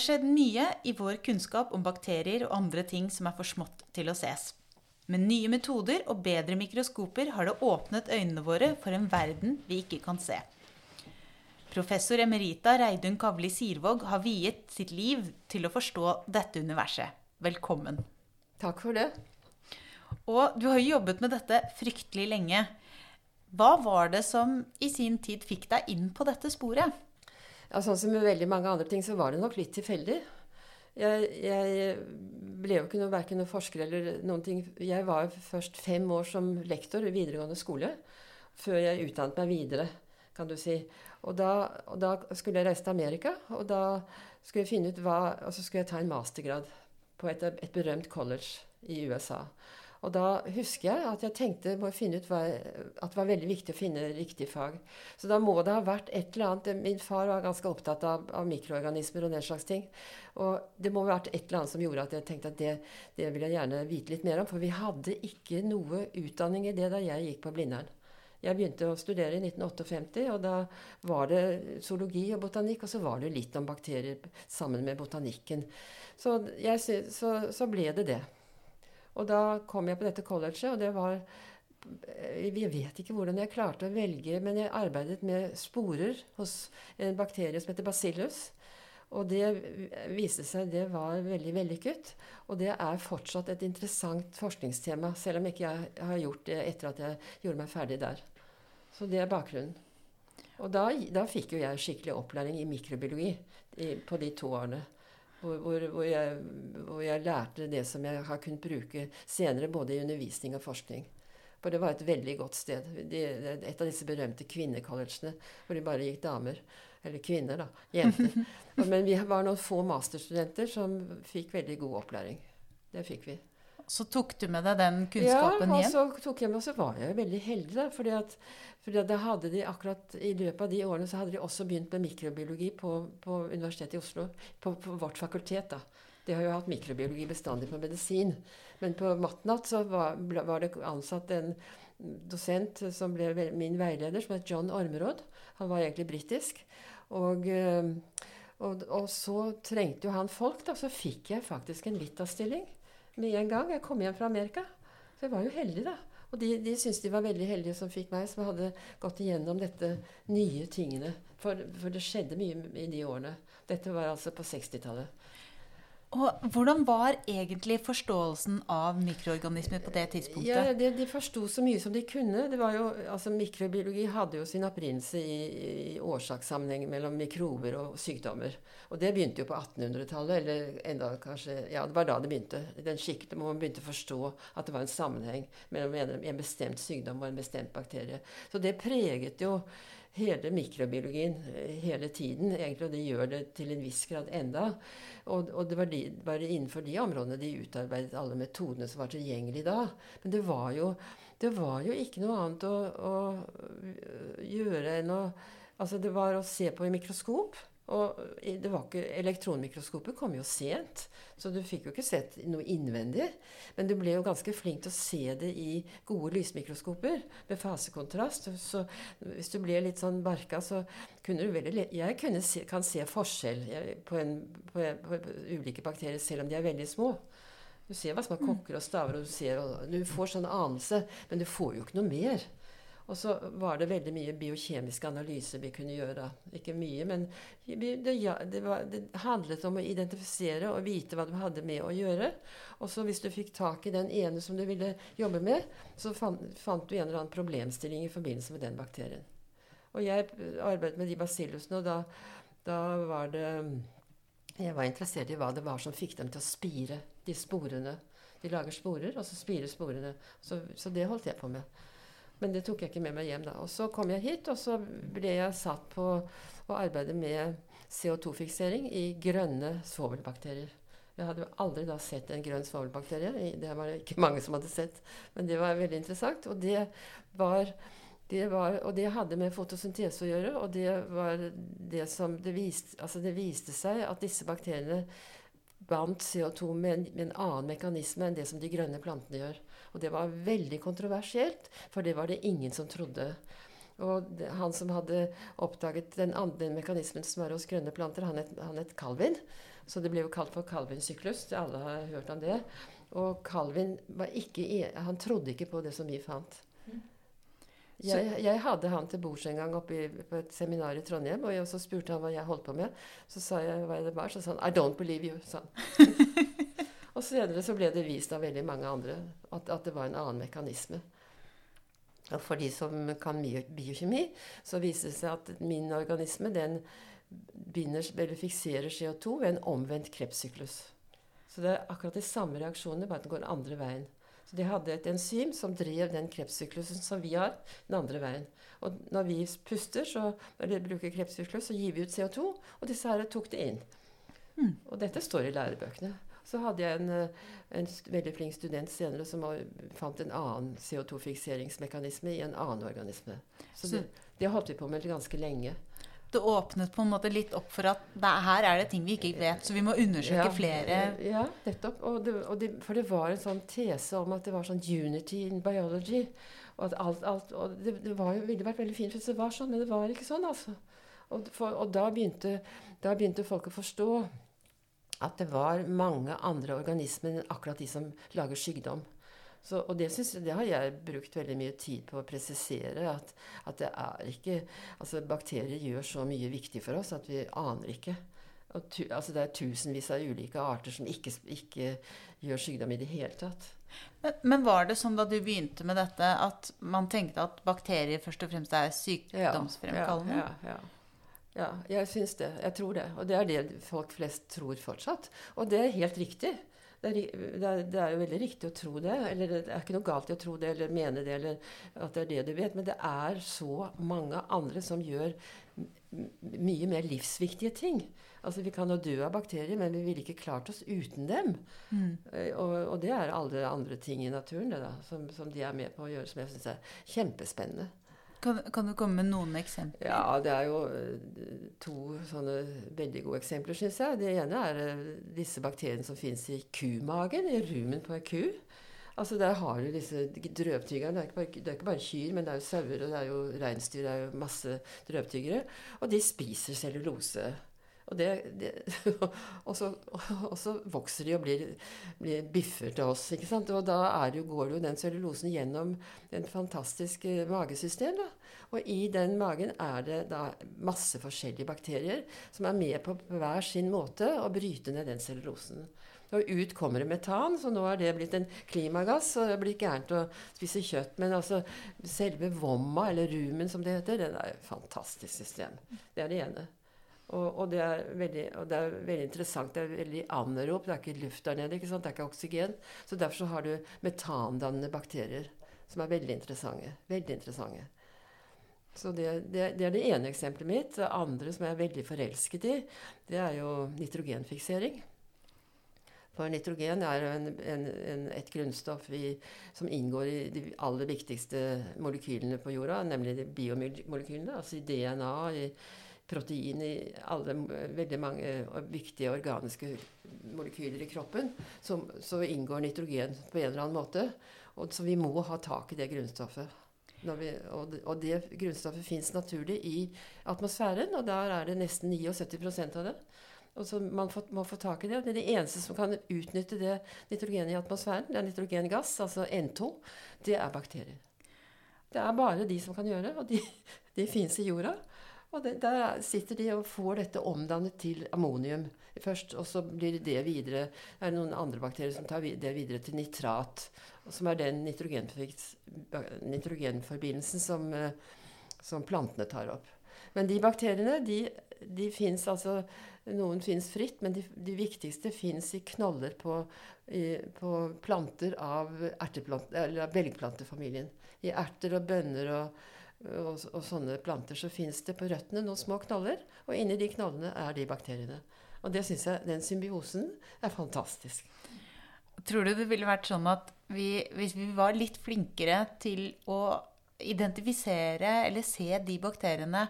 har skjedd mye i vår kunnskap om bakterier og andre ting som er for smått til å ses. Med nye metoder og bedre mikroskoper har det åpnet øynene våre for en verden vi ikke kan se. Professor emerita Reidun Kavli Sirvåg har viet sitt liv til å forstå dette universet. Velkommen. Takk for det. Og du har jo jobbet med dette fryktelig lenge. Hva var det som i sin tid fikk deg inn på dette sporet? Ja, sånn som med veldig mange andre ting, så var det nok litt tilfeldig. Jeg, jeg ble jo ikke noe, verken noen forsker eller noen ting. Jeg var først fem år som lektor i videregående skole før jeg utdannet meg videre, kan du si. Og da, og da skulle jeg reise til Amerika, og da skulle jeg finne ut hva Og så skulle jeg ta en mastergrad på et, et berømt college i USA. Og da husker jeg at jeg tenkte må finne ut hva, at det var veldig viktig å finne riktig fag. Så da må det ha vært et eller annet Min far var ganske opptatt av, av mikroorganismer og den slags ting. Og det må ha vært et eller annet som gjorde at jeg tenkte at det, det vil jeg gjerne vite litt mer om. For vi hadde ikke noe utdanning i det da jeg gikk på Blindern. Jeg begynte å studere i 1958, og da var det zoologi og botanikk, og så var det litt om bakterier sammen med botanikken. Så, jeg, så, så ble det det. Og da kom jeg på dette colleget, og det var Jeg vet ikke hvordan jeg klarte å velge, men jeg arbeidet med sporer hos en bakterie som heter bacillus. Og det viste seg det var veldig vellykket. Og det er fortsatt et interessant forskningstema, selv om ikke jeg har gjort det etter at jeg gjorde meg ferdig der. Så det er bakgrunnen. Og da, da fikk jo jeg skikkelig opplæring i mikrobiologi i, på de to årene. Hvor, hvor, hvor, jeg, hvor, jeg, lærte det som jeg har kunnet bruke senere, både i undervisning og forskning. For det var et veldig godt sted. De, et av disse berømte kvinnecollegene hvor de bare gikk damer. Eller kvinner, da. Jenter. Men vi var noen få masterstudenter som fikk veldig god opplæring. Det fikk vi. Så tok du med deg den kunnskapen hjem? Ja, og så tok jeg med, og så var jeg veldig heldig. da, fordi at, fordi at hadde de akkurat I løpet av de årene så hadde de også begynt med mikrobiologi på, på Universitetet i Oslo. På, på, vårt fakultet. da. De har jo hatt mikrobiologi bestandig på medisin. Men på Matnat så var, var, det ansatt en dosent som ble min veileder, som het John Ormerod. Han var egentlig britisk. Og, eh, og, og, så trengte jo han folk, da. Så fikk jeg faktisk en Vita-stilling med en gang. Jeg kom hjem fra Amerika. Så jeg var jo heldig, da. Og de, de syntes de var veldig heldige som fikk meg, som hadde gått igjennom dette nye tingene. For, for det skjedde mye i de årene. Dette var altså på 60-tallet. Og Hvordan var egentlig forståelsen av mikroorganismer på det tidspunktet? Ja, de, de forsto så mye som de kunne. Det var jo, altså Mikrobiologi hadde jo sin opprinnelse i, i årsakssammenheng mellom mikrober og sykdommer. Og det begynte jo på 1800-tallet, eller enda kanskje Ja, det var da det begynte. Den skikten hvor man begynte å forstå at det var en sammenheng mellom en, en bestemt sykdom og en bestemt bakterie. Så det preget jo hele mikrobiologien eh, hele tiden, egentlig, og det gjør det til en viss grad enda. Og, og det var de, bare innenfor de områdene de utarbeidet alle metodene som var tilgjengelige da. Men det var jo, det var jo ikke noe annet å, å gjøre enn å Altså, det var å se på i mikroskop. Og det var ikke, Elektronmikroskopet kom jo sent, så du fikk jo ikke sett noe innvendig. Men du ble jo ganske flink til å se det i gode lysmikroskoper med fasekontrast. Så hvis du ble litt sånn barka, så kunne du veldig Jeg kunne se, kan se forskjell på, en, på, en, på, ulike bakterier selv om de er veldig små. Du ser hva som er kokker og staver, og du, ser, og du får sånn anelse, men du får jo ikke noe mer. Og så var det veldig mye biokjemiske analyser vi kunne gjøre. Ikke mye, men det, ja, det, var, det, handlet om å identifisere og vite hva du hadde med å gjøre. Og så hvis du fikk tak i den ene som du ville jobbe med, så fant, fant du en eller annen problemstilling i forbindelse med den bakterien. Og jeg arbeidet med de basillusene, og da, da var det Jeg var interessert i hva det var som fikk dem til å spire de sporene. De lager sporer, og så spirer sporene. Så, så det holdt jeg på med. Men det tok jeg ikke med meg hjem da. Og så kom jeg hit, og så ble jeg satt på å arbeide med CO2-fiksering i grønne svovelbakterier. Jeg hadde jo aldri da sett en grønn svovelbakterie. Det var det ikke mange som hadde sett. Men det var veldig interessant. Og det var, det var og det hadde med fotosyntese å gjøre. Og det var det som det viste, altså det viste seg at disse bakteriene bandt CO2 med en, med en, annen mekanisme enn det som de grønne plantene gjør. Og det var veldig kontroversielt, for det var det ingen som trodde. Og det, han som hadde oppdaget den andre mekanismen som er hos grønne planter, han het, han het Calvin. Så det ble jo kalt for Calvin-syklus. Alle har hørt om det. Og Calvin var ikke, han trodde ikke på det som vi fant. Jeg, jeg hadde han til bords en gang oppe i, på et seminar i Trondheim, og jeg, så spurte han hva jeg holdt på med. Så sa jeg hva det var, så sa han 'I don't believe you'. sa han. og senere så ble det vist av veldig mange andre at, at det var en annen mekanisme. Og for de som kan bio- biokjemi, så viser det seg at min organisme den binder, eller fikserer CO2 ved en omvendt krepssyklus. Så det er akkurat de samme reaksjonene, bare at den går den andre veien. Så de hadde et enzym som drev den krepssyklusen som vi har, den andre veien. Og når vi puster, så, eller bruker krepssyklus, så gir vi ut CO2, og disse her tok det inn. Og dette står i lærebøkene. Så hadde jeg en, eh, en veldig flink student senere som var- fant en annen CO2-fikseringsmekanisme i en annen organisme. Så det, det holdt vi på med ganske lenge. Det åpnet på en måte litt opp for at det, her er det ting vi ikke vet, så vi må undersøke Ja, flere Ja, nettopp. Og det, og det, for det var en sånn tese om at det var sånn unity in biology. Og at alt, alt og det, det var ville vært veldig fint hvis det var sånn, men det var ikke sånn, altså. Og, for, og da, begynte, da begynte folk å forstå at det var mange andre organismer enn akkurat de som lager sykdom. Så, og det, synes, det har jeg brukt veldig mye tid på å presisere. At, at det er ikke Altså, bakterier gjør så mye viktig for oss at vi aner ikke. Tu, altså, det er tusenvis av ulike arter som ikke, ikke gjør sykdom i det hele tatt. Men, men var det sånn da du begynte med dette, at man tenkte at bakterier først og fremst er sykdomsfremkallende? Ja, ja, ja. ja jeg syns det. Jeg tror det. Og det er det folk flest tror fortsatt. Og det er helt riktig. Det er, det, er, det er jo veldig riktig å tro det. Eller det er ikke noe galt i å tro det eller mene det, eller at det er det du vet. Men det er så mange andre som gjør mye mer livsviktige ting. Altså Vi kan jo dø av bakterier, men vi ville ikke klart oss uten dem. Mm. Og, og det er alle andre ting i naturen det da, som, som de er med på å gjøre, som jeg syns er kjempespennende. Kan, kan du komme med noen eksempler? Ja, det er jo eh, to sånne veldig gode eksempler, syns jeg. Det ene er eh, disse bakteriene som fins i kumagen, i rumen på ei ku. Altså Der har du disse drøvtyggerne. Det er, det er ikke bare kyr, men det er jo sauer og det er jo reinsdyr. Det er jo masse drøvtyggere. Og de spiser cellulose. Og, det, det, og, så, og så vokser de og blir, blir biffer til oss. ikke sant? Og da jo, går jo den cellulosen gjennom en fantastisk magesystem. da. Og i den magen er det da masse forskjellige bakterier som er med på hver sin måte å bryte ned den cellulosen. Og ut kommer det metan, så nå er det blitt en klimagass. Og det blir gærent å spise kjøtt. Men altså, selve vomma, eller rumen som det heter, det er et fantastisk system. Det er det ene. Og, og, det veldig, og det er veldig interessant. Det er veldig anerop. Det er ikke luft der nede. Det er ikke oksygen. Så derfor så har du metandannende bakterier, som er veldig interessante. Veldig interessante. Så det, det, det er det ene eksempelet mitt. Det andre som jeg er veldig forelsket i, det er jo nitrogenfiksering. For nitrogen er en, en, en, et grunnstoff i, som inngår i de aller viktigste molekylene på jorda, nemlig de biomolekylene, altså i DNA, i protein, i alle veldig mange viktige organiske molekyler i kroppen. Så, så inngår nitrogen på en eller annen måte. Og, så vi må ha tak i det grunnstoffet. Vi, og, det, og det grunnstoffet fins naturlig i atmosfæren, og der er det nesten 79% av det. Og så Man får, må få tak i det. og Det er det eneste som kan utnytte det nitrogenet i atmosfæren. Det er nitrogengass, altså N2. Det er bakterier. Det er bare de som kan gjøre det, og de, de fins i jorda. Og det, da sitter de og får dette omdannet til ammonium først, og så blir det videre Det er noen andre bakterier som tar det videre til nitrat, som er den nitrogenforbindelsen som, som plantene tar opp. Men de bakteriene de, de fins altså Noen fins fritt, men de, de viktigste fins i knoller på, i, på planter av belgplantefamilien. I erter og bønner og, og, og sånne planter så fins det på røttene noen små knoller, og inni de knollene er de bakteriene. Og det syns jeg, den symbiosen er fantastisk. Tror du det ville vært sånn at vi, hvis vi var litt flinkere til å identifisere eller se de bakteriene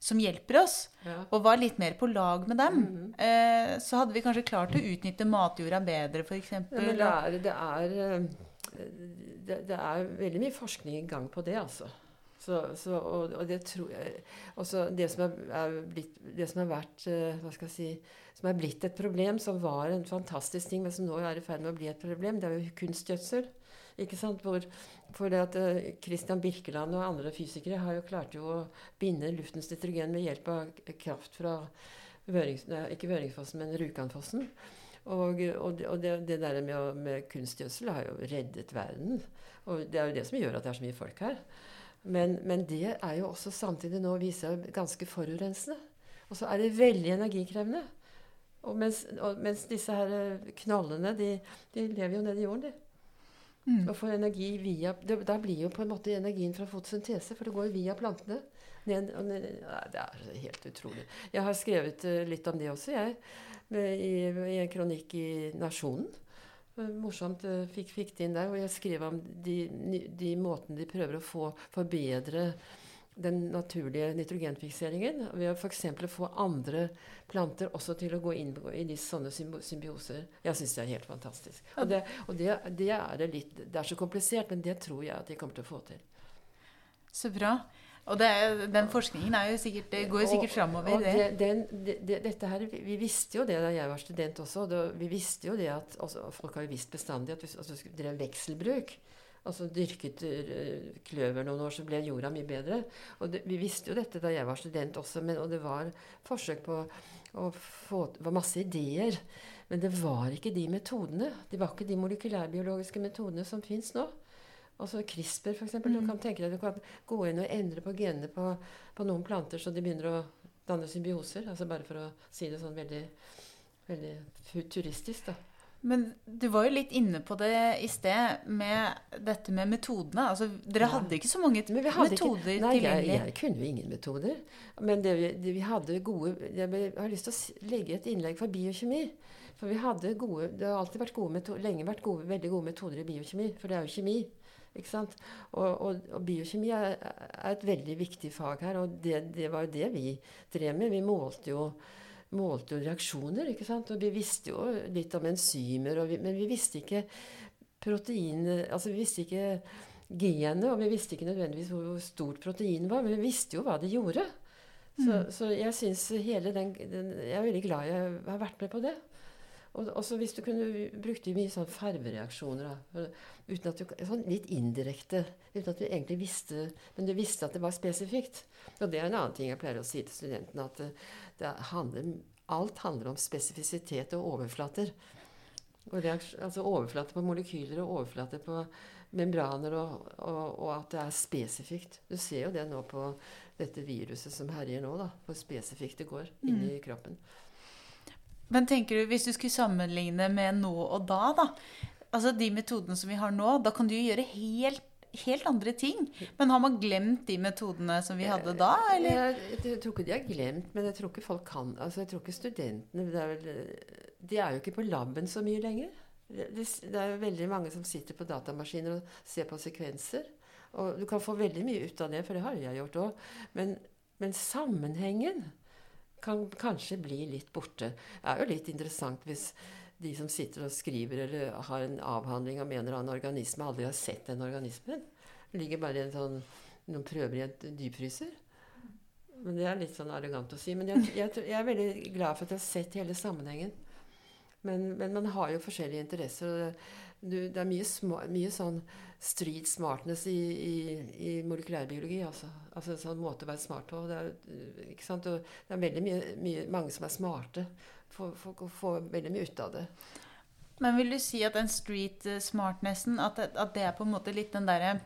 som hjelper oss, Ja. og var litt mer på lag med dem, eh, så hadde vi kanskje klart å utnytte matjorda bedre, f.eks. Ja, men det er, det, er, eh, det, det er veldig mye forskning i gang på det, altså. Så, så, og, og, det tror jeg også det som, er, er blitt, det som har vært uh, hva skal jeg si, som er blitt et problem, som var en fantastisk ting, men som nå er i ferd med å bli et problem, det er jo kunstgjødsel. Ikke sant? Hvor, for det at uh, Christian Birkeland og andre fysikere har jo klart jo å binde luftens nitrogen med hjelp av kraft fra Vørings, nei, ikke Vøringsfossen, men Rjukanfossen. Og, og det, det, der med, med kunstgjødsel har jo reddet verden. Og det er jo det som gjør at det er så mye folk her. Men, men det er jo også samtidig nå viser seg ganske forurensende. Og så er det veldig energikrevende. Og mens, og mens disse her knallene, de, de, lever jo nede i jorden, de. Mm. Og får energi via det, Da blir jo på en måte energien fra fotosyntese, for det går jo via plantene. Ned, ned, nei, det er helt utrolig. Jeg har skrevet uh, litt om det også, jeg. I, i en kronikk i Nasjonen. Morsomt uh, fikk, fikk det inn der. Og jeg skrev om de, de måtene de prøver å få forbedre den naturlige nitrogenfikseringen ved å f.eks. få andre planter også til å gå inn i de sånne symbioser. Jeg syns det er helt fantastisk. Og, det, og det, det, er litt, det er så komplisert, men det tror jeg at de kommer til å få til. Så bra. Og det, den forskningen sikkert, det går jo sikkert framover. Det. Den, det, dette her, vi visste jo det da jeg var student også. Vi visste jo det at også, Folk har jo visst bestandig at hvis altså, drev vekselbruk. Altså dyrket uh, kløver noen år, så ble jorda mye bedre. Og det, vi visste jo dette da jeg var student også, men, og det var forsøk på å få Det var masse ideer. Men det var ikke de metodene. Det var ikke de molekylærbiologiske metodene som fins nå. Altså CRISPR, f.eks. Mm. Du kan tenke deg du kan gå inn og endre på genene på, på, noen planter så de begynner å danne symbioser. Altså bare for å si det sånn veldig, veldig futuristisk, da. Men du var jo litt inne på det i sted med dette med metodene. Altså, dere ja. hadde ikke så mange metoder tilgjengelig? Nei, jeg, jeg, kunne jo ingen metoder. Men det vi, det vi hadde gode Jeg har lyst til å legge et innlegg for biokjemi. For vi hadde gode, Det har alltid vært gode lenge vært gode, veldig gode metoder i biokjemi. For det er jo kjemi. Ikke sant? Og, og, og biokjemi er, er, et veldig viktig fag her. Og det, det var jo det vi drev med. Vi målte jo, målte jo reaksjoner. ikke sant? Og vi visste jo litt om enzymer, vi, men vi visste ikke protein Altså vi visste ikke genet, og vi visste ikke nødvendigvis hvor stort protein var, men vi visste jo hva det gjorde. Så, mm. så jeg syns hele den, den, Jeg er veldig glad jeg har vært med på det. Og også hvis du kunne brukt mye sånn farvereaksjoner. Da, uten at du, sånn litt indirekte. Uten at du egentlig visste Men du visste at det var spesifikt. Og det er en annen ting jeg pleier å si til studentene. At det, det handler, alt handler om spesifisitet og overflater. Og altså overflater på molekyler og overflater på membraner, og, og, og, at det er spesifikt. Du ser jo det nå på dette viruset som herjer nå, da, hvor spesifikt det går mm. inn i kroppen. Men tenker du, hvis du skulle sammenligne med nå og da, da altså De metodene som vi har nå, da kan du gjøre helt, helt andre ting. Men har man glemt de metodene som vi hadde da? Eller? Jeg, tror ikke de har glemt, men jeg tror ikke folk kan altså Jeg tror ikke studentene er vel, De er jo ikke på laben så mye lenger. Det, det er jo veldig mange som sitter på datamaskiner og ser på sekvenser. Og du kan få veldig mye ut av det, for det har jeg gjort òg. Men, men sammenhengen kan kanskje bli litt borte. Det er jo litt interessant hvis de som sitter og skriver eller har en avhandling om en eller annen organisme, aldri har sett den organismen. Det ligger bare en sånn, noen prøver i en dypfryser. Men Det er litt sånn arrogant å si. Men jeg, jeg, jeg, er veldig glad for at jeg har sett hele sammenhengen. Men, men man har jo forskjellige interesser. og det, det er mye, små, mye sånn street smartness i, i, i molekylærbiologi. Altså. altså en sånn måte å være smart på. Det er, ikke sant? Og det er veldig mye, mye, mange som er smarte. Får, får veldig mye ut av det. Men vil du si at den street smartnessen, at, at det er på en måte litt den derre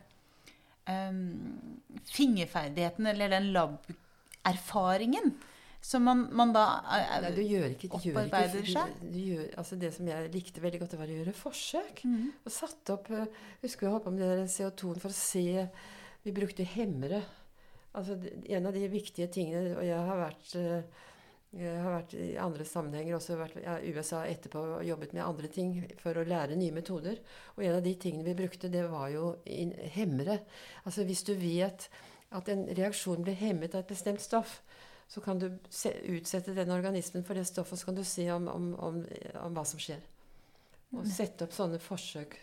um, fingerferdigheten, eller den lab-erfaringen? Som man, man da er, Nei, du gjør ikke, du opparbeider gjør ikke, seg? Du, du gjør, altså det som jeg likte veldig godt, det var å gjøre forsøk. Mm. Og satte opp eh, Husker jeg holdt på med CO2-en for å se Vi brukte hemmere. Altså en av de viktige tingene Og jeg har vært eh, jeg har vært i andre sammenhenger også vært i ja, USA etterpå og jobbet med andre ting for å lære nye metoder. Og en av de tingene vi brukte, det var jo hemmere. Altså hvis du vet at en reaksjon blir hemmet av et bestemt stoff, så kan du se, utsette den organismen for det stoffet, så kan du se om, om, om, om hva som skjer. Og sette opp sånne forsøk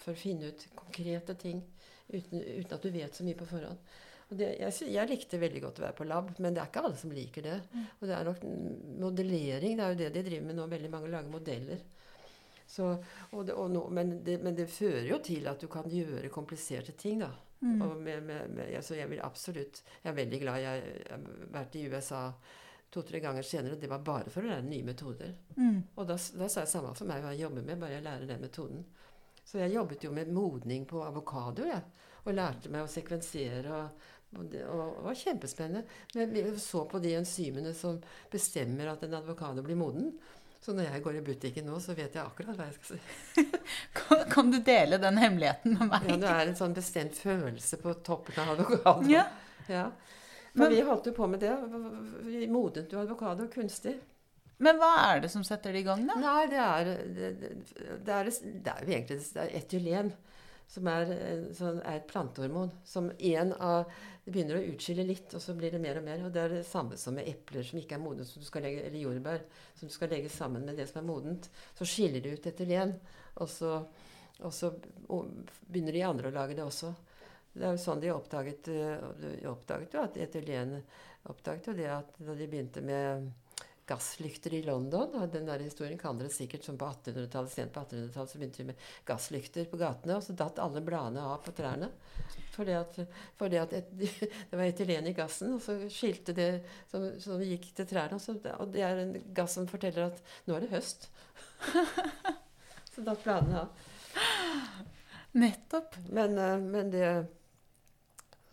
for å finne ut konkrete ting uten, uten, at du vet så mye på forhånd. Det, jeg, jeg likte veldig godt å være på lab, men det er ikke alle som liker det. Og det er nok mm, modellering. Det er jo det de driver med nå. Veldig mange lager modeller. Så, og det, og nå, men, det, men det fører jo til at du kan gjøre kompliserte ting, da. Mm. Med, med, med, altså jeg vil absolutt Jeg er veldig glad jeg jeg har vært i USA to-tre ganger senere. og Det var bare for å lære nye metoder. Mm. Og da, da sa jeg samme for meg hva jeg jobber med, bare jeg lærer den metoden. Så jeg jobbet jo med modning på avokado, jeg. Og lærte meg å sekvensere. Og, og det og, det var kjempespennende. Men vi så på de enzymene som bestemmer at en avokado blir moden. Så når jeg går i butikken nå, så vet jeg akkurat hva jeg skal si. Kan, kan du dele den hemmeligheten med meg? Ja, det er en sånn bestemt følelse på toppen av avokado. Ja. Ja. Men- vi holdt jo på med det. Vi modnet jo avokado kunstig. Men hva er det som setter det i gang, da? Nei, det er det, det, det, er, det er jo egentlig det er etylen. Som er, en sånn, er et plantehormon. Som en av Det begynner å utskille litt, og så blir det mer og mer. Og det er det samme som med epler som ikke er modne, som legge, eller jordbær, som du skal legge sammen med det som er modent. Så skiller det ut etylen, og så, og så begynner de andre å lage det også. Det er jo sånn de oppdaget, eh, de oppdaget jo at etylen oppdaget jo det at da de begynte med gasslykter i London. og Den der historien kan dere sikkert som på 1800-tallet, sent på 1800-tallet så begynte vi med gasslykter på gatene, og så datt alle bladene av på trærne. Fordi at, fordi at et, det var etylen i gassen, og så skilte det som, som gikk til trærne. Og, så, og det er en gass som forteller at nå er det høst. så datt bladene av. Nettopp. Men, eh, men det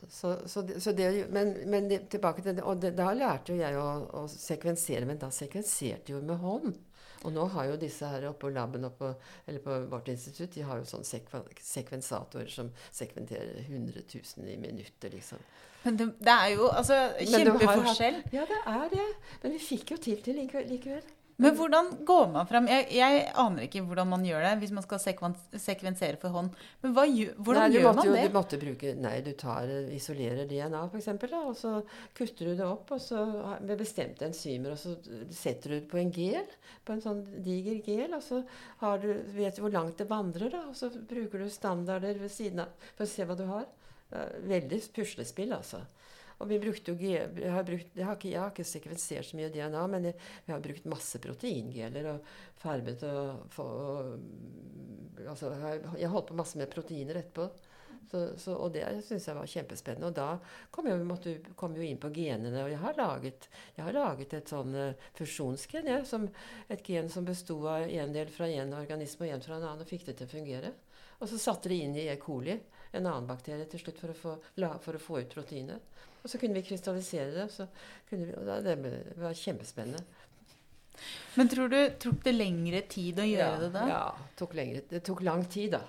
så, så, så det, men, men det, tilbake til det, og det, Da lærte jo jeg å, å sekvensere, men da sekvenserte jo med hånd. Og nå har jo disse her oppe på laben oppe, eller på vårt institutt de har jo sånn sekven, sekvensatorer som sekventerer 100 000 i minuttet, liksom. Men det, det er jo altså kjempeforskjell. Ja, det er det. Men vi fikk jo til til likevel. Men hvordan går man fram? Jeg, jeg aner ikke hvordan man gjør det hvis man skal sekvensere for hånd. Men hva, hvordan nei, gjør man jo, det? Du måtte bruke, nei, du tar, eh, isolerer DNA eksempel, og så kutter du det opp og så med bestemte enzymer, og så setter du det på en gel, på en sånn diger gel, og så har du, vet du hvor langt det vandrer, da, og så bruker du standarder ved siden av for å se hva du har. Er Veldig puslespill, altså. Og vi brukte jo jeg har, brukt, jeg, har ikke, jeg har ikke sekvensert så mye DNA, men jeg, vi har brukt masse proteingeler og farget og, og altså, jeg, jeg holdt på masse med proteiner etterpå. Så, så, og det syns jeg var kjempespennende. Og da kom jeg, måtte, kom jo inn på genene. Og jeg har laget, jeg har laget et sånn eh, fusjonsgen. Ja, som, et gen som besto av en del fra en organisme og en fra en annen, og fikk det til å fungere. Og så satte det inn i E. coli, en annen bakterie, til slutt for å få, for å få ut proteinet. Og så kunne vi krystallisere det. Så kunne vi, og det var kjempespennende. Men tror du tok det lengre tid å gjøre det da? Ja, tok lengre, det tok lang tid, da.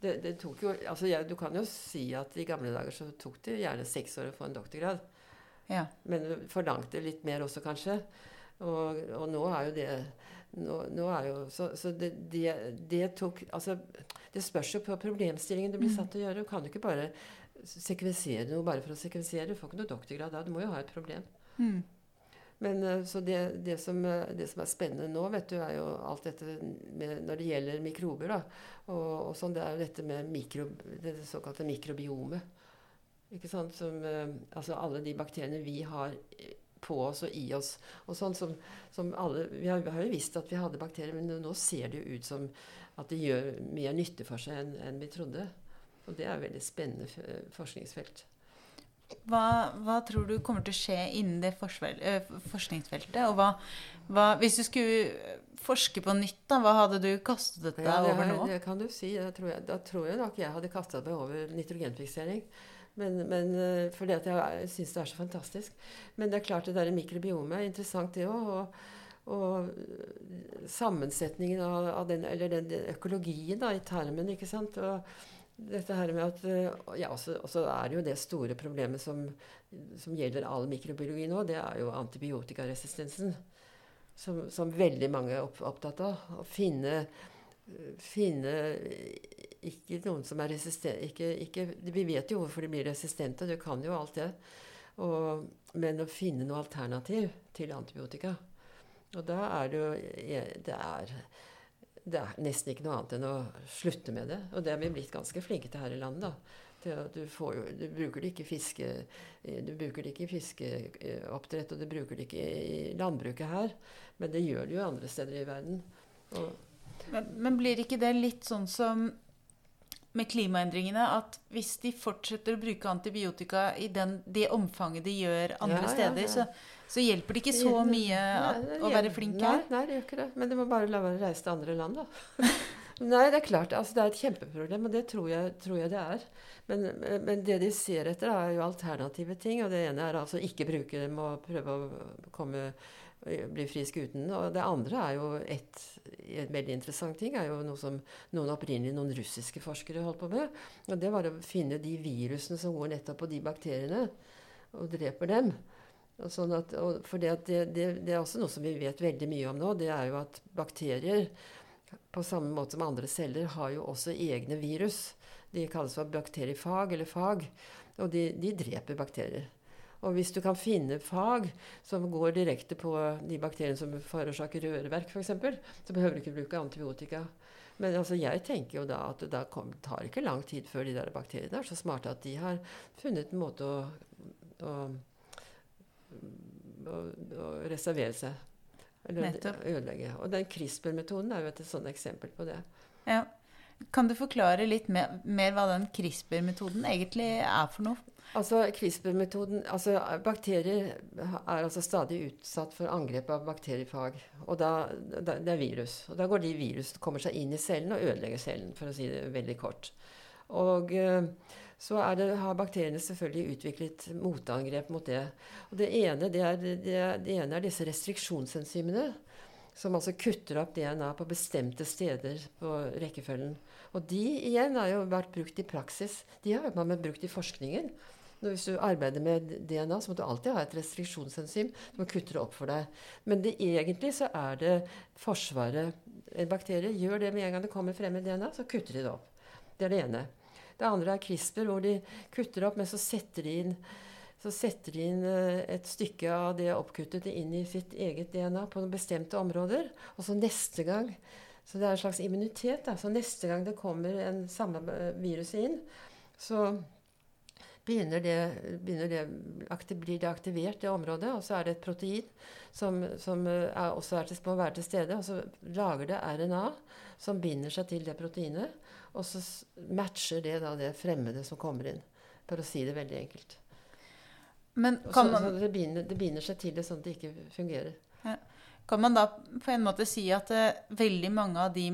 Det, det tok jo, altså jeg, du kan jo si at i gamle dager så tok det gjerne seks år å få en doktorgrad. Ja. Men du forlangte litt mer også, kanskje. Og, og nå er jo det nå, nå er jo, Så, så det, det, det tok Altså, det spørs jo på problemstillingen du blir satt til å gjøre. Du kan jo ikke bare sekvensere noe bare for å sekvensere. Du får ikke noe doktorgrad da. Du må jo ha et problem. Mm. Men eh, så det, det, som, eh, det som er spennende nå, vet du, er jo alt dette med, når det gjelder mikrober. da, og, og sånn, Det er jo dette med mikro, det såkalte mikrobiomet. Ikke sant? Som, eh, altså alle de bakteriene vi har på oss og i oss. og sånn som, som alle, Vi har, vi har jo visst at vi hadde bakterier, men nå ser det jo ut som at de gjør mer nytte for seg enn enn vi trodde. Og det er et veldig spennende forskningsfelt. Hva, hva tror du kommer til å skje innen det forskningsfeltet? Og hva, hva, hvis du skulle forske på nytt, da, hva hadde du kastet deg Ja, over nå? det kan du si. Da tror jeg, da tror jeg nok jeg hadde kastet meg over nitrogenfiksering. Men, men eh, fordi at jeg syns det er så fantastisk. Men det er klart det der mikrobiomet er interessant, det òg. Og, og eh, sammensetningen av, av den, eller den, den økologien da, i tarmen, ikke sant. Og dette her med at eh, Ja, også, også er jo det store problemet som, som gjelder all mikrobiologi nå, det er jo antibiotikaresistensen. Som, som veldig mange er opp, opptatt av. Å finne finne ikke noen som er resistente Vi vet jo hvorfor de blir resistente, du kan jo alt det. Og, men å finne noe alternativ til antibiotika Og da er det jo det er, det er nesten ikke noe annet enn å slutte med det. Og det er vi blitt ganske flinke til her i landet. da, du, får jo, du bruker det ikke i fiske, du bruker det ikke i fiskeoppdrett, og du bruker det ikke i landbruket her. Men det gjør det jo andre steder i verden. Men, men, blir ikke det litt sånn som med klimaendringene at hvis de fortsetter å bruke antibiotika i den, det omfanget de gjør andre ja, steder, ja, ja. Så, så, hjelper det ikke så mye at, nei, å være flink her? Nei, nei, det gjør ikke det. Men det må bare la være å reise til andre land, da. Nei, det er klart. Altså, det er et kjempeproblem, og det tror jeg, tror jeg det er. Men, men, det de ser etter, er jo alternative ting. Og det ene er altså ikke bruke dem og prøve å komme, bli frisk uten. Og det andre er jo et, et veldig interessant ting, er jo noe som noen opprinnelig noen russiske forskere holdt på med. Og det var å finne de virusene som går nettopp på de bakteriene, og dreper dem. Sånn at, for det, det, det er også noe som vi vet veldig mye om nå. Det er jo at bakterier på samme måte som andre celler, har jo også egne virus. De kalles for bakteriefag eller fag. Og de, de dreper bakterier. Og hvis du kan finne fag som går direkte på de bakteriene som forårsaker røreverk, f.eks., så behøver du ikke bruke antibiotika. Men altså, jeg tenker jo da at det da kom, tar ikke lang tid før de der bakteriene er så smarte at de har funnet en måte å, å, å, å reservere seg eller ødelegge. Og den CRISPR-metoden er jo et sånt eksempel på det. Ja. Kan du forklare litt mer, mer hva den CRISPR-metoden egentlig er for noe? Altså, CRISPR-metoden, altså Bakterier er altså stadig utsatt for angrep av bakteriefag. Og da, da, det er virus. Og da går de virus, kommer seg inn i cellen og ødelegger cellen, for å si det veldig kort. Og... Uh, så det, har bakteriene selvfølgelig utviklet motangrep mot det. Og det ene, det er, det, det ene er disse restriksjonsenzymene, som altså kutter opp DNA på bestemte steder på rekkefølgen. Og de igjen har jo vært brukt i praksis. De har man brukt i forskningen. Når hvis du arbeider med DNA, så må du alltid ha et restriksjonsenzym som kutter det opp for deg. Men det, egentlig så er det Forsvaret En bakterie gjør det med en gang det kommer frem i DNA, så kutter de det opp. Det er det ene. Det andre er CRISPR, hvor de kutter opp, men så setter de inn, setter de inn eh, et stykke av det oppkuttede inn i sitt eget DNA på noen bestemte områder. Og så neste gang Så det er en slags immunitet. Da. Så neste gang det kommer en samme eh, virus inn, så begynner det, begynner det, blir det aktivert, det området. Og så er det et protein som, som eh, er, også er til, må være til stede. Og så lager det RNA som binder seg til det proteinet. Og så matcher det da det fremmede som kommer inn. For å si det veldig enkelt. Men kan man... Så, så det, binder, det, binder, seg til det sånn at det ikke fungerer. Ja. Kan man da på en måte si at uh, veldig mange av de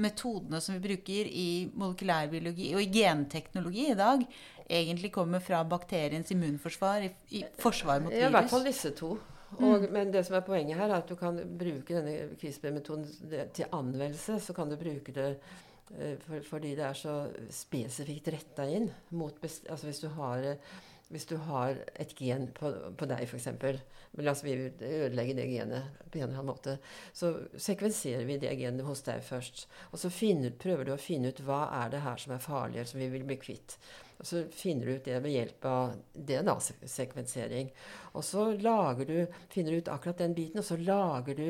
metodene som vi bruker i molekylærbiologi og i genteknologi i dag, egentlig kommer fra bakteriens immunforsvar i, i forsvar mot virus? Ja, I hvert fall disse to. Og, mm. Men det som er poenget her, er at du kan bruke denne CRISPR-metoden til anvendelse. Så kan du bruke det for, fordi det er så spesifikt retta inn mot altså hvis du har hvis du har et gen på, på deg, f.eks. La oss ødelegge det genet på en eller annen måte. Så sekvenserer vi det genet hos deg først. Og så finner, prøver du å finne ut hva er det her som er farlig, eller som vi vil bli kvitt. Og så finner du ut det ved hjelp av DNA-sekvensering. Og så lager du, finner du ut akkurat den biten, og så lager du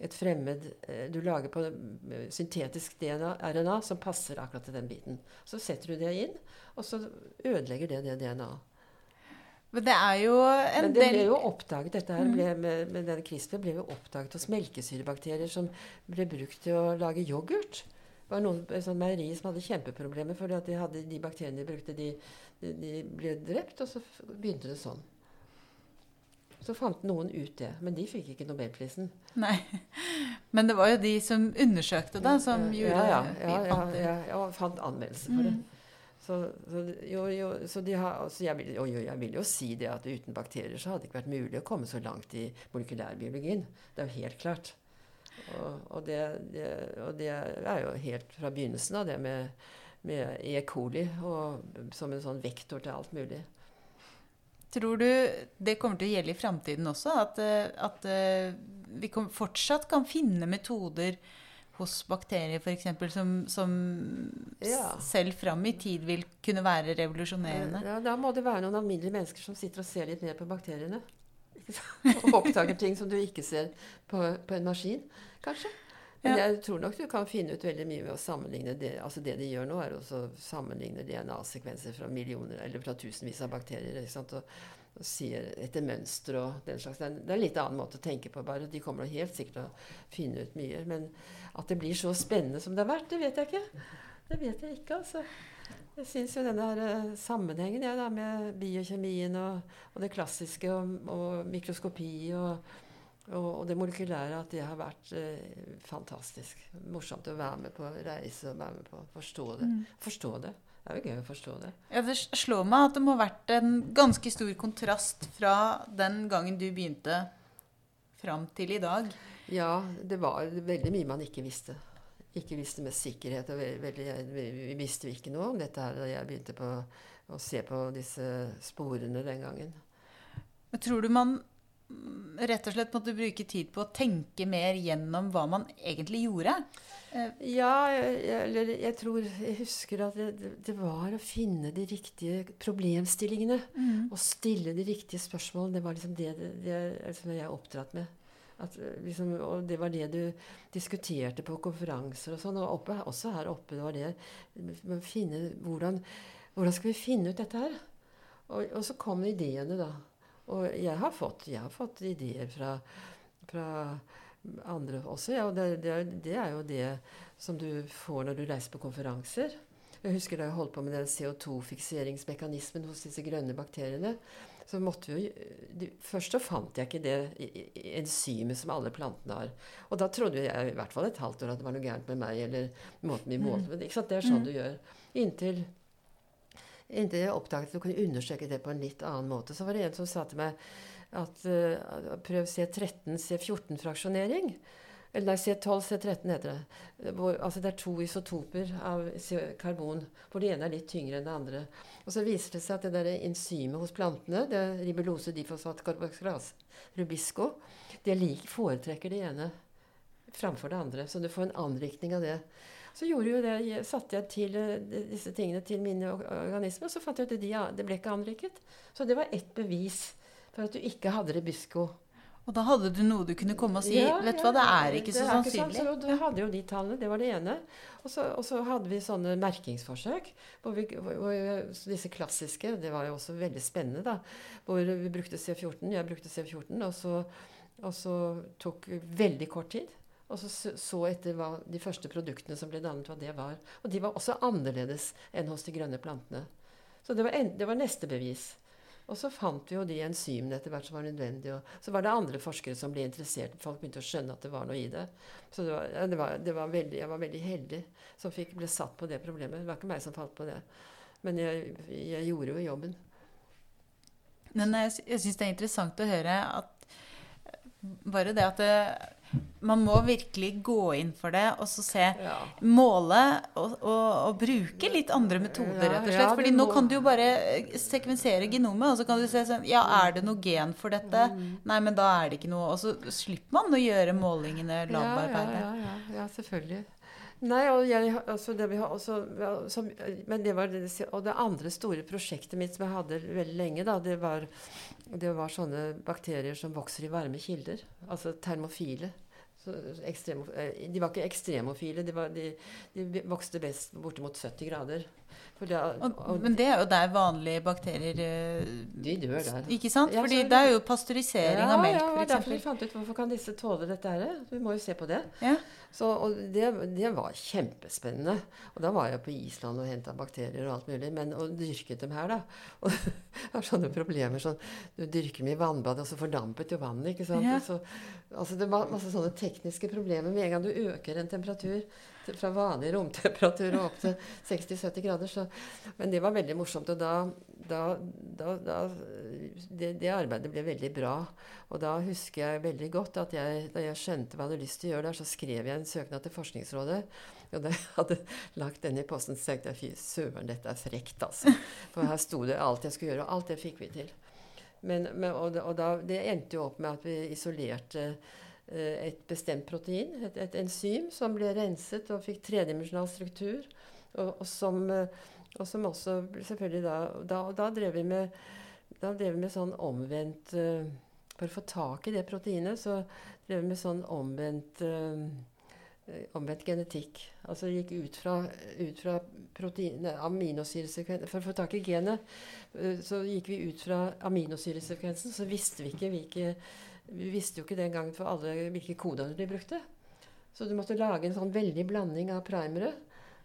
et fremmed eh, Du lager på eh, syntetisk DNA, RNA som passer akkurat til den biten. Så setter du det inn, og så ødelegger det det DNA-et. Men det er jo en Men det ble jo oppdaget, dette her ble, med, med den CRISPR ble jo oppdaget hos melkesyrebakterier som ble brukt til å lage yoghurt. Var noen sånn meieri som hadde kjempeproblemer fordi at de, hadde, de bakteriene de brukte, de, de, de, ble drept, og så begynte det sånn. Så fant noen ut det, men de fikk ikke nobelprisen. Nei, Men det var jo de som undersøkte da, som gjorde Ja, ja, ja, ja, ja, og fant anmeldelse for det. Mm. Så, så, jo, jo, så har, altså jeg, vil, jo, jeg, vil, jo si det at uten bakterier så hadde det ikke vært mulig å komme så langt i molekylærbiologien. Det er jo helt klart. Og, og, det, det, og, det, er jo helt fra begynnelsen av det med, med E. coli og, som en sånn vektor til alt mulig. Tror du det kommer til å gjelde i framtiden også? At, eh, at, vi vi fortsatt kan finne metoder hos bakterier f.eks. som, som ja. selv fram i tid vil kunne være revolusjonerende? Ja, Da må det være noen alminnelige mennesker som sitter og ser litt mer på bakteriene. og oppdager ting som du ikke ser på, på en maskin, kanskje. Men jeg tror nok du kan finne ut veldig mye ved å sammenligne det altså det de gjør nå, er å sammenligne DNA-sekvenser fra millioner eller fra tusenvis av bakterier. ikke sant? Og, og sier etter mønster og den slags. Det det er en litt annen måte å tenke på. bare. De kommer helt sikkert til å finne ut mye. Men at det blir så spennende som det har vært, det vet jeg ikke. Det vet jeg ikke, altså. Jeg syns jo denne her, uh, sammenhengen ja, da, med biokjemien og, og, det klassiske og, og mikroskopi og, og, det molekylære at det har vært eh, fantastisk. Morsomt å være med på reise og være med på forstå det. Mm. Forstå det. Det er jo gøy å forstå det. Ja, Det slår meg at det må ha vært en ganske stor kontrast fra den gangen du begynte, fram til i dag. Ja, det var veldig mye man ikke visste ikke visste med sikkerhet. og veldig, Vi visste ikke noe om dette her da jeg begynte på, å se på disse sporene den gangen. Men tror du man mm, rett og slett måtte bruke tid på å tenke mer gjennom hva man egentlig gjorde? Eh, ja, eller jeg, jeg tror Jeg husker at det, det, var å finne de riktige problemstillingene. Mm. Og stille de riktige spørsmålene. Det var liksom det, det, det som jeg er oppdratt med. At, eh, liksom, og det var det du diskuterte på konferanser og sånn. Og oppe, også her oppe var det finne, hvordan, hvordan, skal vi finne ut dette her? Og, og, så kom ideene, da. Og jeg har fått, jeg har fått ideer fra, fra andre også. Ja, og det, det, det, er jo det som du får når du reiser på konferanser. Jeg husker da jeg holdt på med den CO2-fikseringsmekanismen hos disse grønne bakteriene så måtte vi jo Først så fant jeg ikke det enzymet som alle plantene har. Og da trodde jeg i hvert fall et halvt år at det var noe gærent med meg eller måten vi målte mm. sant? Det er sånn mm. du gjør. Inntil, inntil jeg oppdaget at du kunne undersøke det på en litt annen måte. Så var det en som sa til meg at uh, prøv C13, C14-fraksjonering. Eller nei, C12, C13 heter det. Hvor, altså det er to isotoper av karbon, hvor det ene er litt tyngre enn det andre. Og så viser det seg at det der enzymet hos plantene, det er ribulose difosfat carboxylase, rubisco, det foretrekker det ene framfor det andre. Så du får en anrikning av det. Så det, satte jeg til eh, disse tingene til mine organismer, og så fant jeg ut at de, det ble ikke anriket. Så det var ett bevis for at du ikke hadde ribisco og da hadde du noe du kunne komme og si ja, Vet du ja, hva, det er ikke så er sannsynlig. Ikke så, du hadde jo de tallene. Det var det ene. Og så, og så hadde vi sånne merkingsforsøk. Hvor vi, hvor, disse klassiske Det var jo også veldig spennende, da. Hvor vi brukte C14. Jeg brukte C14. Og så, og så tok veldig kort tid. Og så så etter hva de første produktene som ble dannet, hva det var. Og de var også annerledes enn hos de grønne plantene. Så det var, en, det var neste bevis. Og så fant vi jo de enzymene etter hvert som var nødvendig. Og så var det andre forskere som ble interessert. Folk begynte å skjønne at det var noe i det. Så det var, det var, det var veldig, jeg var veldig heldig som fikk, ble satt på det problemet. Det var ikke meg som falt på det. Men jeg, jeg gjorde jo jobben. Men jeg, jeg syns det er interessant å høre at bare det at det, man må virkelig gå inn for det og så se ja. Måle og, og, og, bruke litt andre metoder, rett og slett. Fordi nå kan du jo bare eh, sekvensere genomet, og så kan du se sånn Ja, er det noe gen for dette? Mm. Nei, men da er det ikke noe. Og så slipper man å gjøre målingene labarbeidet. Ja, ja, ja, ja, selvfølgelig. Nei, og jeg, altså det vi har også, som, men det var det, Og det andre store prosjektet mitt som jeg hadde veldig lenge, da, det var, det var sånne bakterier som vokser i varme kilder. Altså termofile. Ekstremo, eh, de var ikke ekstremofile. De, var, de, de vokste best bortimot 70 grader. Det, og, og, men det er jo der vanlige bakterier eh, De dør der. Ikke sant? Ja, Fordi det er jo pasteurisering ja, av melk, f.eks. Ja, derfor vi fant ut hvorfor kan disse tåle dette her. Vi må jo se på det. Ja. Så, og det, det, var kjempespennende. Og da var jeg på Island og henta bakterier og alt mulig. Men, og dyrket dem her, da. Og jeg har sånne problemer sånn Du dyrker dem i vannbad, og så fordampet jo vannet. ikke sant? Ja. Så, altså Det var masse sånne tekniske problemer. Med en gang du øker en temperatur fra vanlig romtemperatur og opp til 60-70 grader. Så, men det var veldig morsomt. Og da, da, da, da det, det, arbeidet ble veldig bra. Og da husker jeg veldig godt at jeg, da jeg skjønte hva jeg hadde lyst til å gjøre der, så skrev jeg en søknad til Forskningsrådet. Og da jeg hadde lagt den i posten, så tenkte jeg fy søren, dette er frekt, altså. For her sto det alt jeg skulle gjøre, og alt det fikk vi til. Men, men, og, og da, det endte jo opp med at vi isolerte et bestemt protein, et, et, enzym, som ble renset og fikk tredimensjonal struktur. Og, og, som, eh, og, som, også selvfølgelig da Da, da drev vi med, drev med sånn omvendt uh, For å få tak i det proteinet, så drev vi med sånn omvendt eh, omvendt genetikk. Altså gikk ut fra, ut fra protein, For å få tak i genet eh, så gikk vi ut fra aminosyresekvensen, så visste vi ikke hvilke Vi visste jo ikke den gangen for alle hvilke koder de brukte. Så du måtte lage en sånn veldig blanding av primere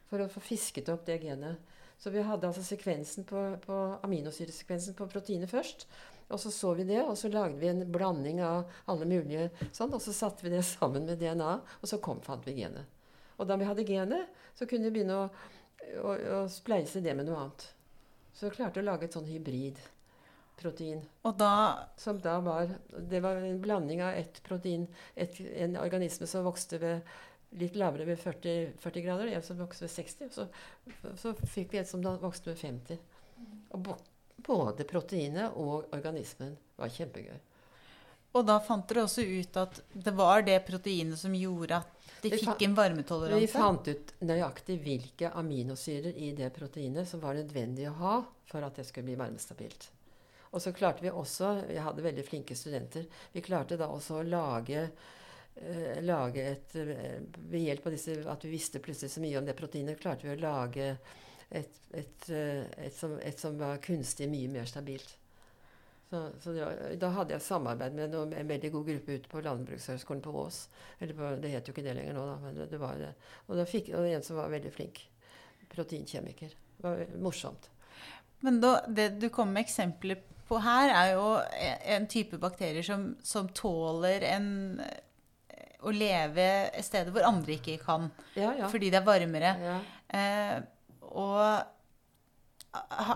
for å få fisket opp det genet. Så vi hadde altså sekvensen på, på aminosyresekvensen på proteinet først. Og så så vi det, og så lagde vi en blanding av alle mulige sånn, og så satte vi det sammen med DNA, og så kom, fant vi genet. Og da vi hadde genet, så kunne vi begynne å, å, å spleise det med noe annet. Så vi klarte å lage et sånn hybridprotein. Og da Som da var Det var en blanding av ett protein, et, en organisme som vokste ved litt lavere ved 40, 40 grader, en som vokste ved 60. Og så, så fikk vi et som vokste ved 50. Og både proteinet og organismen var kjempegøy. Og da fant dere også ut at det var det proteinet som gjorde at de fikk en en Vi fant ut nøyaktig hvilke aminosyrer i det proteinet som var nødvendig å ha for at det skulle bli varmestabilt. Og så klarte vi også Vi hadde veldig flinke studenter. Vi klarte da også å lage eh, lage et eh, Ved hjelp av disse, at vi visste plutselig så mye om det proteinet, klarte vi å lage et, et, eh, et, som, et som var kunstig mye mer stabilt. Så, så var, da hadde jeg samarbeid med noe, en veldig god gruppe ute på Landbrukshøgskolen på Ås. Eller på, det het jo ikke det lenger nå, da, men det var det. Og da fikk og en som var veldig flink. Proteinkjemiker. Det var morsomt. Men da, det du kom med eksempler på her, er jo en type bakterier som, som tåler en, å leve et sted hvor andre ikke kan, Ja, ja. fordi det er varmere. ja. Eh, og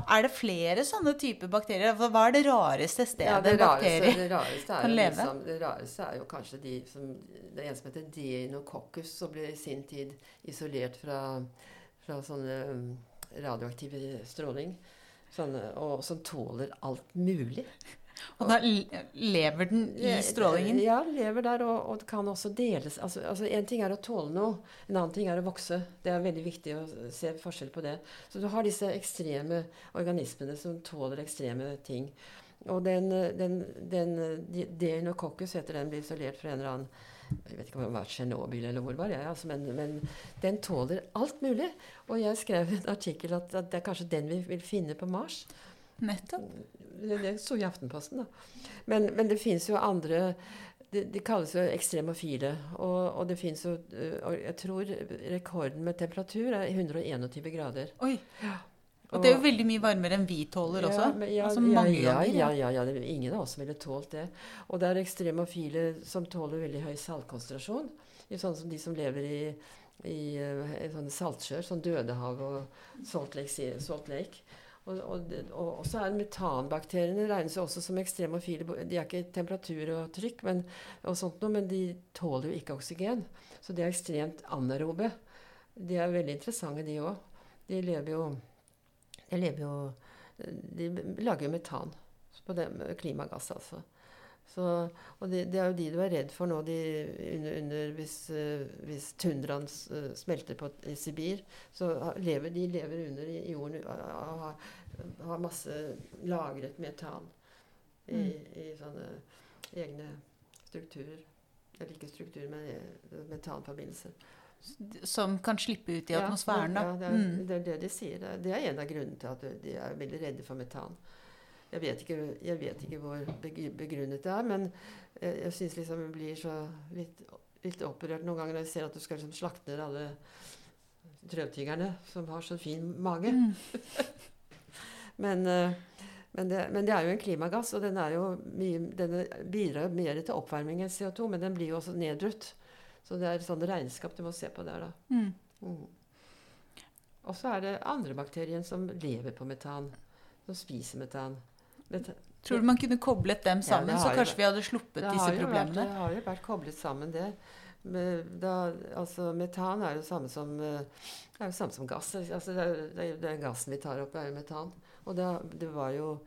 er det flere sånne typer bakterier? Hva hva er det rareste stedet Ja, det en bakterie det, rareste kan leve. liksom, det rareste er jo kanskje de som Det er en som heter Deinococcus, som ble i sin tid isolert fra, fra sånne um, radioaktiv stråling. Sånne, og som tåler alt mulig. Og da lever den i strålingen? Ja, lever der, og, og kan også deles. Altså, altså En ting er å tåle noe, en annen ting er å vokse. Det er veldig viktig å se forskjell på det. Så du har disse ekstreme organismene som tåler ekstreme ting. Og den, den, den den heter den, blir isolert fra en eller annen jeg vet ikke om det var Tsjernobyl eller hvor var jeg, altså, men, men den tåler alt mulig. Og jeg skrev en artikkel at, at det er kanskje den vi vil finne på Mars. Nettopp. Det, det sto i Aftenposten, da. Men, men det fins jo andre de, de kalles jo ekstremofile. Og, og det fins jo Jeg tror rekorden med temperatur er 121 grader. Oi. Og det er jo veldig mye varmere enn vi tåler også. Ja, ja, altså ja, mange ja, ganger. ja, ja, ja, er ingen av oss ville tålt det. Og det er ekstremofile som tåler veldig høy saltkonsentrasjon. Sånn som de som lever i, i, eh, i sånne saltsjøer, som Dødehav og Salt Lake. Salt Lake. Og, og, og så er metanbakteriene regnes jo også som ekstremofile. De har ikke temperatur og trykk, men, og sånt noe, men de tåler jo ikke oksygen. Så de er ekstremt anaerobe. De er veldig interessante, de òg. De lever jo de lever jo De lager jo metan. På det, klimagass, altså. Så, og det, det er jo de du er redd for nå, de, under, under hvis, hvis tundraen smelter på, i Sibir. Så lever de lever under i jorden og har, har masse lagret metan i, i sånne egne strukturer. Eller ikke strukturer, men eh, metanforbindelser. Som kan slippe ut i Ja, atmosfæren, da. Ja, det er, Mm. det er det de sier. Det er, en av grunnene til at de er veldig redde for metan. Jeg vet ikke, jeg vet ikke hvor begrunnet det er, men jeg, jeg syns liksom jeg blir så litt, litt opprørt noen ganger når jeg ser at du skal liksom slakte ned alle trøvtyggerne som har så fin mage. Mm. Men, eh, men, det, men det er jo en klimagass, og den, mye, den bidrar mer til oppvarming enn CO2, men den blir jo også nedbrutt. Så det er et sånt regnskap du må se på der, da. Mm. Mm. Og så er det andre bakterier som lever på metan. Som spiser metan. Meta Tror du man kunne koblet dem sammen, ja, så kanskje jo vi hadde sluppet disse problemene? vært, det har jo vært koblet sammen, det. Da, altså, metan er jo samme som, eh, er jo samme som gass. Altså, det er, det er, gassen vi tar opp, er jo metan. Og det, det var jo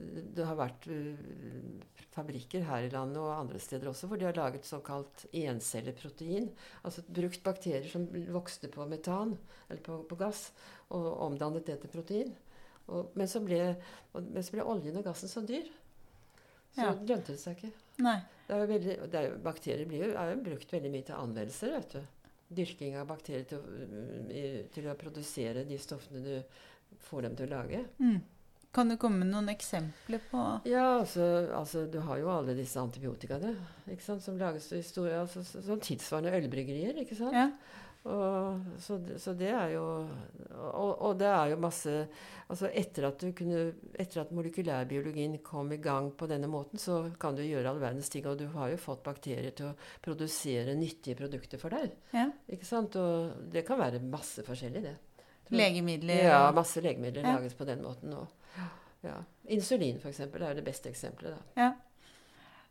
Det har vært uh, fabrikker her i landet og andre steder også hvor de har laget såkalt encelleprotein. Altså brukt bakterier som vokste på metan, eller på, på gass, og omdannet det til protein. Og, men, så ble, men så ble oljen og gassen så dyr. Så Ja. lønte det seg ikke. Veldig, det er bakterier blir jo, er jo brukt veldig mye til anvendelser, vet du. dyrking av bakterier til, å- til å produsere de stoffene du får dem til å lage. Mm. Kan du komme med noen eksempler på Ja, altså, altså du har jo alle disse antibiotikaene ikke sant, som lages i store altså, Sånn tilsvarende ølbryggerier, ikke sant? Ja. Og, så, så det er jo og, og det er jo masse Altså etter at du kunne Etter at molekylærbiologien kom i gang på denne måten, så kan du gjøre all verdens ting. Og du har jo fått bakterier til å produsere nyttige produkter for deg. Ja. Ikke sant? Og det kan være masse forskjellig, det. legemidler? Ja, masse legemidler Ja. lages på den måten nå. Ja. Insulin, eksempel, er jo det beste eksempelet. da. ja.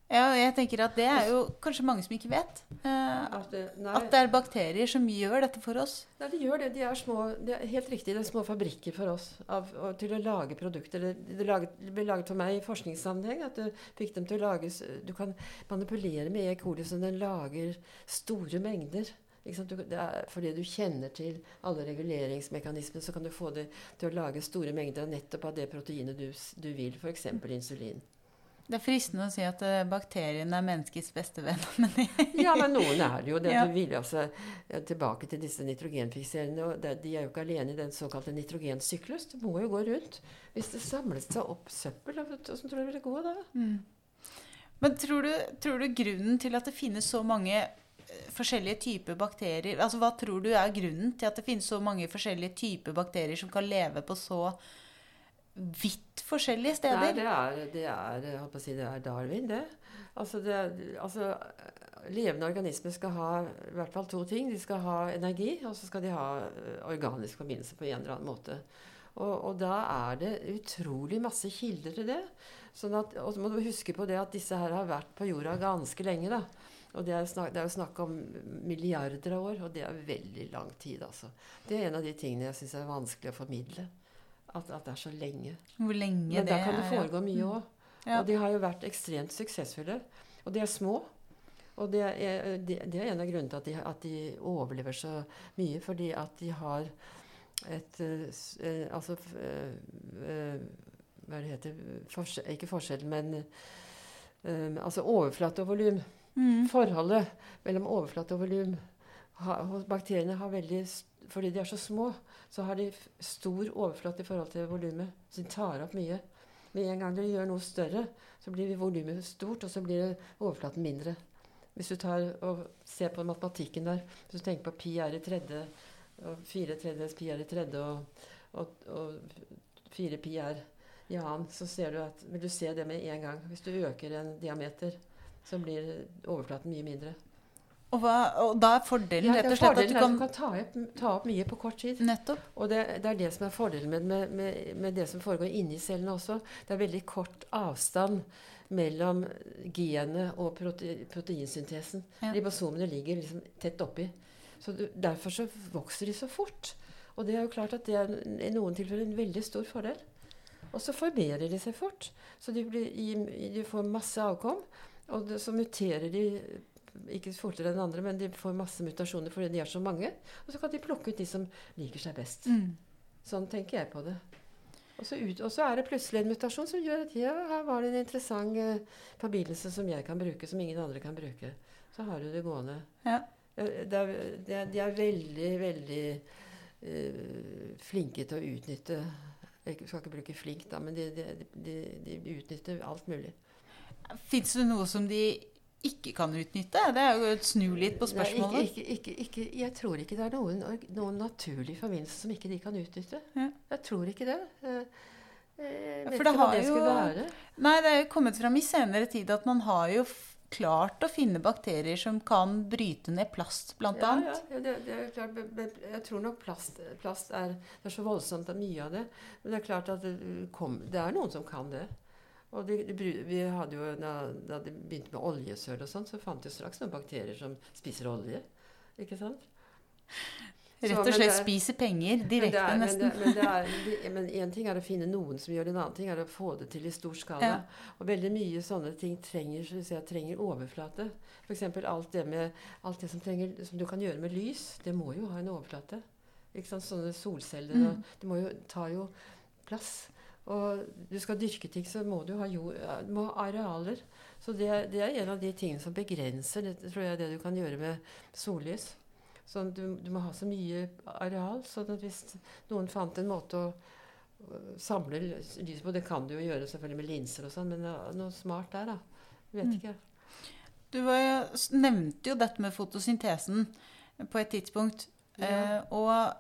ja, jeg tenker at det er jo kanskje mange som ikke vet. eh, At det, at det er bakterier som gjør dette for oss. nei, de gjør det. De er små, det er helt riktig, det er små fabrikker for oss av, til å lage produkter. Det, det, laget, det ble laget for meg i forskningssammenheng. at Du fikk dem til å lage Du kan manipulere med E. coli så den lager store mengder. Du, er, fordi du kjenner til alle reguleringsmekanismene, så kan du få det til å lage store mengder av nettopp av det proteinet du, du vil, f.eks. insulin. Det er fristende å si at eh, bakteriene er menneskets beste venn. Men Ja, men noen er det jo. Det, Ja. du vil altså Tilbake til disse nitrogenfikserende. og det, De er jo ikke alene i den såkalte nitrogensyklus. Det må jo gå rundt. Hvis det samlet seg opp søppel, hvordan tror du det ville gå da? Mm. Men tror du, tror du grunnen til at det finnes så mange forskjellige typer bakterier altså Hva tror du er grunnen til at det finnes så mange forskjellige typer bakterier som kan leve på så vidt forskjellige Nei, steder? det er, det er, jeg å si, det er Darwin, det. Altså, det altså, levende organismer skal ha i hvert fall to ting. De skal ha energi, og så skal de ha organisk forbindelse på en eller annen måte. Og, og da er det utrolig masse kilder til det. Sånn at, og så må du huske på det at disse her har vært på jorda ganske lenge. da. Og det er, snak, det er jo snakk om milliarder av år, og det er veldig lang tid. altså. Det er en av de tingene jeg syns er vanskelig å formidle. At, at det er så lenge. Hvor lenge Men det der kan det er, ja. foregå mye òg. Ja. Og de har jo vært ekstremt suksessfulle. Og de er små. Og det er, det, det er en av grunnene til at de, at de overlever så mye. Fordi at de har et eh, eh, Altså eh, eh, Hva er det heter Ikke forskjell, men eh, Altså overflate og volum. Mm. Forholdet mellom overflate og volum bakteriene har veldig Fordi de er så små, så har de stor overflate i forhold til volumet. Så de tar opp mye. Med en gang du gjør noe større, så blir volumet stort, og så blir overflaten mindre. Hvis du tar og ser på matematikken der, hvis du tenker på pi er i tredje, og fire tredjedels pi er i tredje, og, og, og fire pi er i annen, så ser du at, vil du se det med en gang. Hvis du øker en diameter, så blir overflaten mye mindre. Og, hva, og da er fordelen Ja, rett og slett at du kan du kan ta opp, ta opp mye på kort tid. Nettopp. Og det, det er det som er fordelen med, med, med, med det som foregår inni cellene også. Det er veldig kort avstand mellom genet og prote, proteinsyntesen. Ja. Ribosomene ligger liksom tett oppi. Så du, derfor så vokser de så fort. Og det er jo klart at det er i noen tilfeller en veldig stor fordel. Og så forbedrer de seg fort. Så de, blir, de får masse avkom. Og det, så muterer de ikke fortere enn andre, men de får masse mutasjoner fordi de er så mange. Og så kan de plukke ut de som liker seg best. Mm. Sånn tenker jeg på det. Og så, ut, og så er det plutselig en mutasjon som gjør at ja, her var det en interessant eh, forbindelse som jeg kan bruke, som ingen andre kan bruke. Så har du det gående. Ja. Eh, Det er, det er, de er veldig, veldig eh, flinke til å utnytte Jeg skal ikke bruke 'flink', da, men de, de, de, de utnytter alt mulig. Fins det noe som de ikke kan utnytte? Det er jo et snu litt på spørsmålet. Nei, ikke, ikke, jeg tror ikke det er noen, noen naturlig forbindelse som ikke de kan utnytte. Ja. Jeg tror ikke det. Jeg eh, Ja, vet for det ikke hva har det jo- skulle være. Nei, det er jo kommet fram i senere tid at man har jo klart å finne bakterier som kan bryte ned plast, blant Ja, annet. ja, det, det er klart, jeg tror nok plast, plast er, det er så voldsomt det er mye av det. Men det er klart at det, kom, det er noen som kan det. Og de, de, vi hadde jo, da, da de begynte med oljesøl og sånn, så fant de straks noen bakterier som spiser olje. Ikke sant? Rett og slett spiser spise penger direkte, er- men nesten. det- Men, det er, men en ting er å finne noen som gjør det, en annen ting er å få det til i stor skala. Ja. Og veldig mye sånne ting trenger, så jeg, trenger overflate. F.eks. alt det med alt det som, trenger, som du kan gjøre med lys, det må jo ha en overflate. Ikke sant? Sånne solceller Mm. og Det må jo, tar jo plass. Og du skal dyrke ting, så må du ha, jord, må ha arealer. Så det, det er en av de tingene som begrenser det, tror jeg, det du kan gjøre med sollys. Sånn, du, du må ha så mye areal. sånn at hvis noen fant en måte å samle lys på Det kan du jo gjøre selvfølgelig med linser og sånn, men noe smart der, da. Vet Mm. ikke. Du var jo, nevnte jo dette med fotosyntesen på et tidspunkt. Ja. Eh, og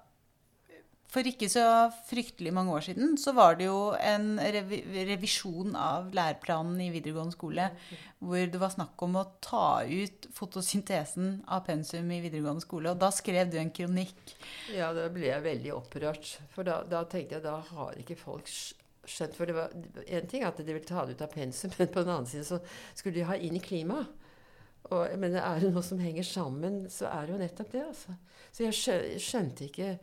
for ikke så fryktelig mange år siden så var det jo en revi revisjon av læreplanen i videregående skole hvor det var snakk om å ta ut fotosyntesen av pensum i videregående skole. Og da skrev du en kronikk. Ja, da ble jeg veldig opprørt. For da, da tenkte jeg da har ikke folk skjønt For det var en ting at de ville ta det ut av pensum, men på den annen side så skulle de ha inn i klimaet. Og, men er det noe som henger sammen, så er det jo nettopp det. altså. Så jeg skjønte ikke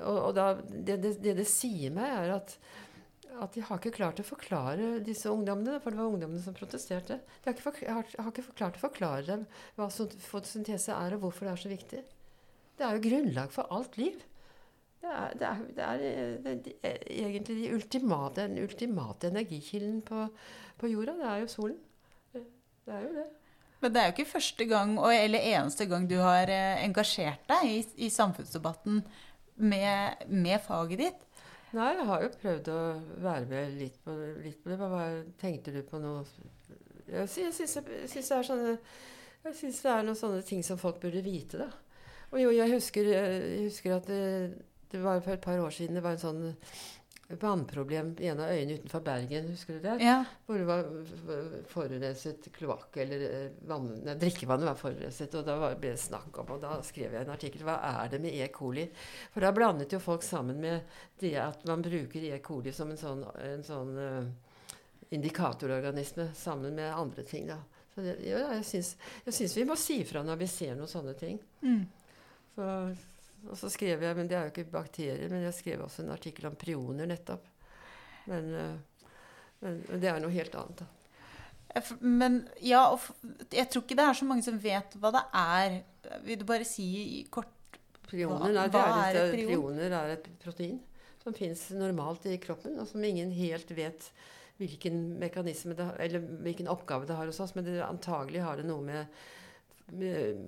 Og, og da, det, det, det det sier meg, er at at de har ikke klart å forklare disse ungdommene, for det var ungdommene som protesterte. De har ikke, for, har, har ikke klart å forklare dem hva fotosyntese er, og hvorfor det er så viktig. Det er jo grunnlag for alt liv. Det er, det er, det er, det er egentlig de ultimate, den ultimate energikilden på, på jorda. Det er jo solen. Det, det er jo det. Men det er jo ikke første gang, eller eneste gang du har eh, engasjert deg i, i samfunnsdebatten med, med faget ditt. Nei, jeg har jo prøvd å være med litt på, litt på det. Hva tenkte du på noe Jeg syns det er sånne jeg synes det er noen sånne ting som folk burde vite, da. Og jo, jeg husker, jeg husker at det, det var for et par år siden det var en sånn vannproblem i en av øyene utenfor Bergen. Husker du det? Ja. Hvor det var forurenset kloakk, eller eh, vann, nei, drikkevannet var forurenset. Og da var- ble det snakk om, og da skrev jeg en artikkel Hva er det med E. coli? For da blandet jo folk sammen med det at man bruker E. coli som en sånn, en sånn uh, indikatororganisme sammen med andre ting. da. Så det, ja, jeg syns, vi må si ifra når vi ser noen sånne ting. Mm. Så, og så skrev jeg, men det er jo ikke bakterier, men jeg skrev også en artikkel om prioner nettopp. Men, eh, men, men det er noe helt annet. da. Men ja, og jeg tror ikke det er så mange som vet hva det er. Vil du bare si kort Prioner, Hva- nei, det hva er, et, et prion? prioner er et protein som fins normalt i kroppen, og som ingen helt vet hvilken mekanisme det, eller hvilken oppgave det har hos oss. Men det, antagelig har det noe med, med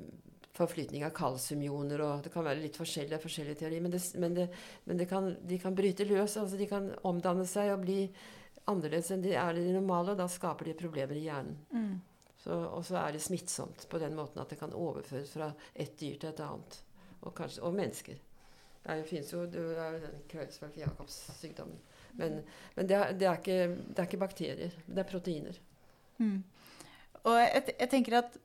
forflytning av kalsiumioner og Det kan være litt forskjellige, forskjellige teorier, men, det, men, det, men det kan, de kan bryte løs. altså De kan omdanne seg og bli annerledes enn de er i det normale, og da skaper de problemer i hjernen. mm. Så, og så er det smittsomt på den måten at det kan overføres fra et dyr til et annet. Og, kanskje, og mennesker. Det jo det er jo den Kreutzfeldt-Jacobs-sykdommen. Men, men det, er, det, er ikke, det er ikke bakterier. Det er proteiner. Mm. Og jeg, jeg tenker at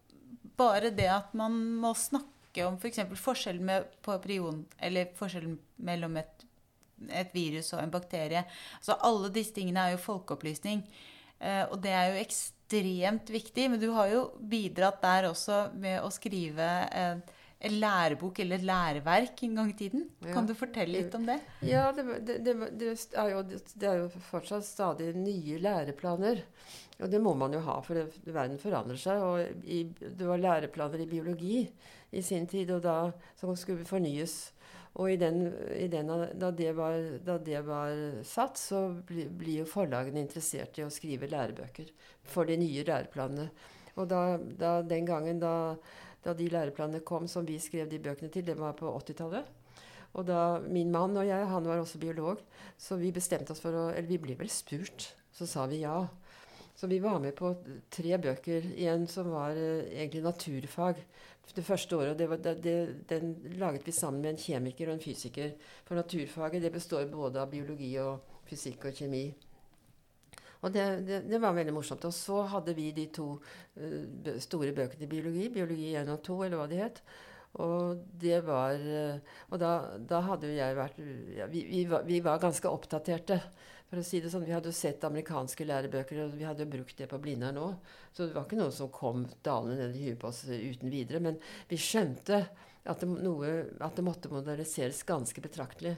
bare det at man må snakke om f.eks. For forskjellen med, prion, eller forskjellen mellom et, et virus og en bakterie altså Alle disse tingene er jo folkeopplysning. Eh, og det er jo ekstremt viktig. Men du har jo bidratt der også med å skrive en lærebok eller læreverk en gang i tiden. Ja. Kan du fortelle litt om det? Ja, det, det, det, det, er jo, det er jo fortsatt stadig nye læreplaner. Og det må man jo ha, for verden forandrer seg. Og i, det var læreplaner i biologi i sin tid, og da, som skulle fornyes. Og i den, i den, da, det var, da det var satt, så blir bli jo forlagene interessert i å skrive lærebøker for de nye læreplanene. Og da, da den gangen da, da de læreplanene kom som vi skrev de bøkene til, det var på 80-tallet. Og da min mann og jeg, han var også biolog, så vi bestemte oss for å Eller vi ble vel spurt. Så sa vi ja. Så vi var med på tre bøker. En som var eh, egentlig naturfag. Det første året. Det var, det, det, den laget vi sammen med en kjemiker og en fysiker. For naturfaget det består både av biologi og fysikk og kjemi. Og det, det, det var veldig morsomt. Og så hadde vi de to uh, store bøkene i biologi. Biologi 1 og 2, eller hva de het. Og det var eh, Og da, da hadde jo jeg vært ja, vi, vi, var, vi var ganske oppdaterte. For å si det sånn, Vi hadde jo sett amerikanske lærebøker, og vi hadde jo brukt det på Blindern òg. Så det var ikke noe som kom dalende ned i huet på oss eh, uten videre. Men vi skjønte at det, noe, at det måtte moderniseres ganske betraktelig.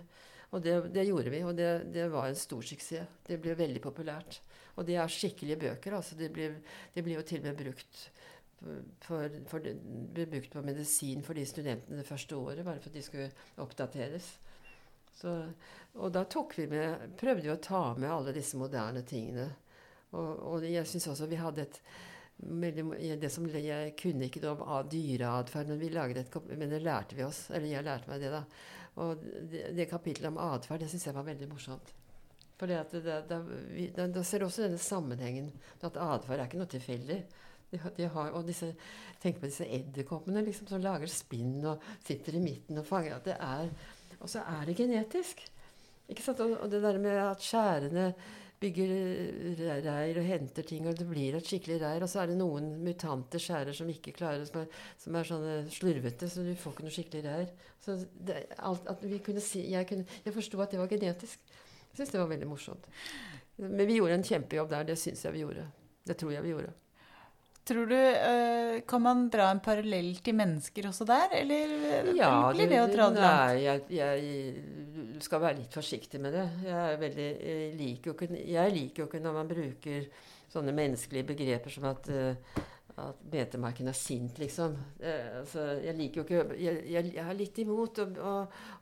Og det, det gjorde vi, og det, det var en stor suksess. Det ble veldig populært. Og det er skikkelige bøker. altså Det blir, de blir jo til og med brukt for, for ble brukt på medisin for de studentene det første året, bare for at de skulle oppdateres. Så, og da tok vi med, prøvde vi å ta med alle disse moderne tingene. Og, og jeg syns også vi hadde et det som Jeg kunne ikke noe om dyreatferd, men, men det lærte vi oss. Eller jeg lærte meg det, da. Og det, det kapittelet om atferd, det syns jeg var veldig morsomt. For da, da, ser du også denne sammenhengen. At atferd er ikke noe tilfeldig. De, de har, og disse, Tenk på disse edderkoppene liksom, som lager spinn og sitter i midten og fanger. At det er, og så er det genetisk. Ikke sant? Og, og det der med at skjærene bygger reir og henter ting, og det blir et skikkelig reir. Og så er det noen mutante skjærer som ikke klarer som er, som er sånne slurvete, så du får ikke noe skikkelig reir. Så det, alt, at vi kunne si, Jeg, kunne, jeg forsto at det var genetisk. Jeg syns det var veldig morsomt. Men vi gjorde en kjempejobb der. Det syns jeg vi gjorde. Det tror jeg vi gjorde. Tror du, uh, Kan man dra en parallell til mennesker også der, eller ja, blir det å dra det langt? Nei, jeg, jeg, skal være litt forsiktig med det. Jeg, veldig, jeg liker jo ikke, jeg liker jo ikke når man bruker sånne menneskelige begreper som at uh, at metemarken er sint, liksom. Eh, altså, jeg liker jo ikke Jeg, jeg, jeg er litt imot å, å,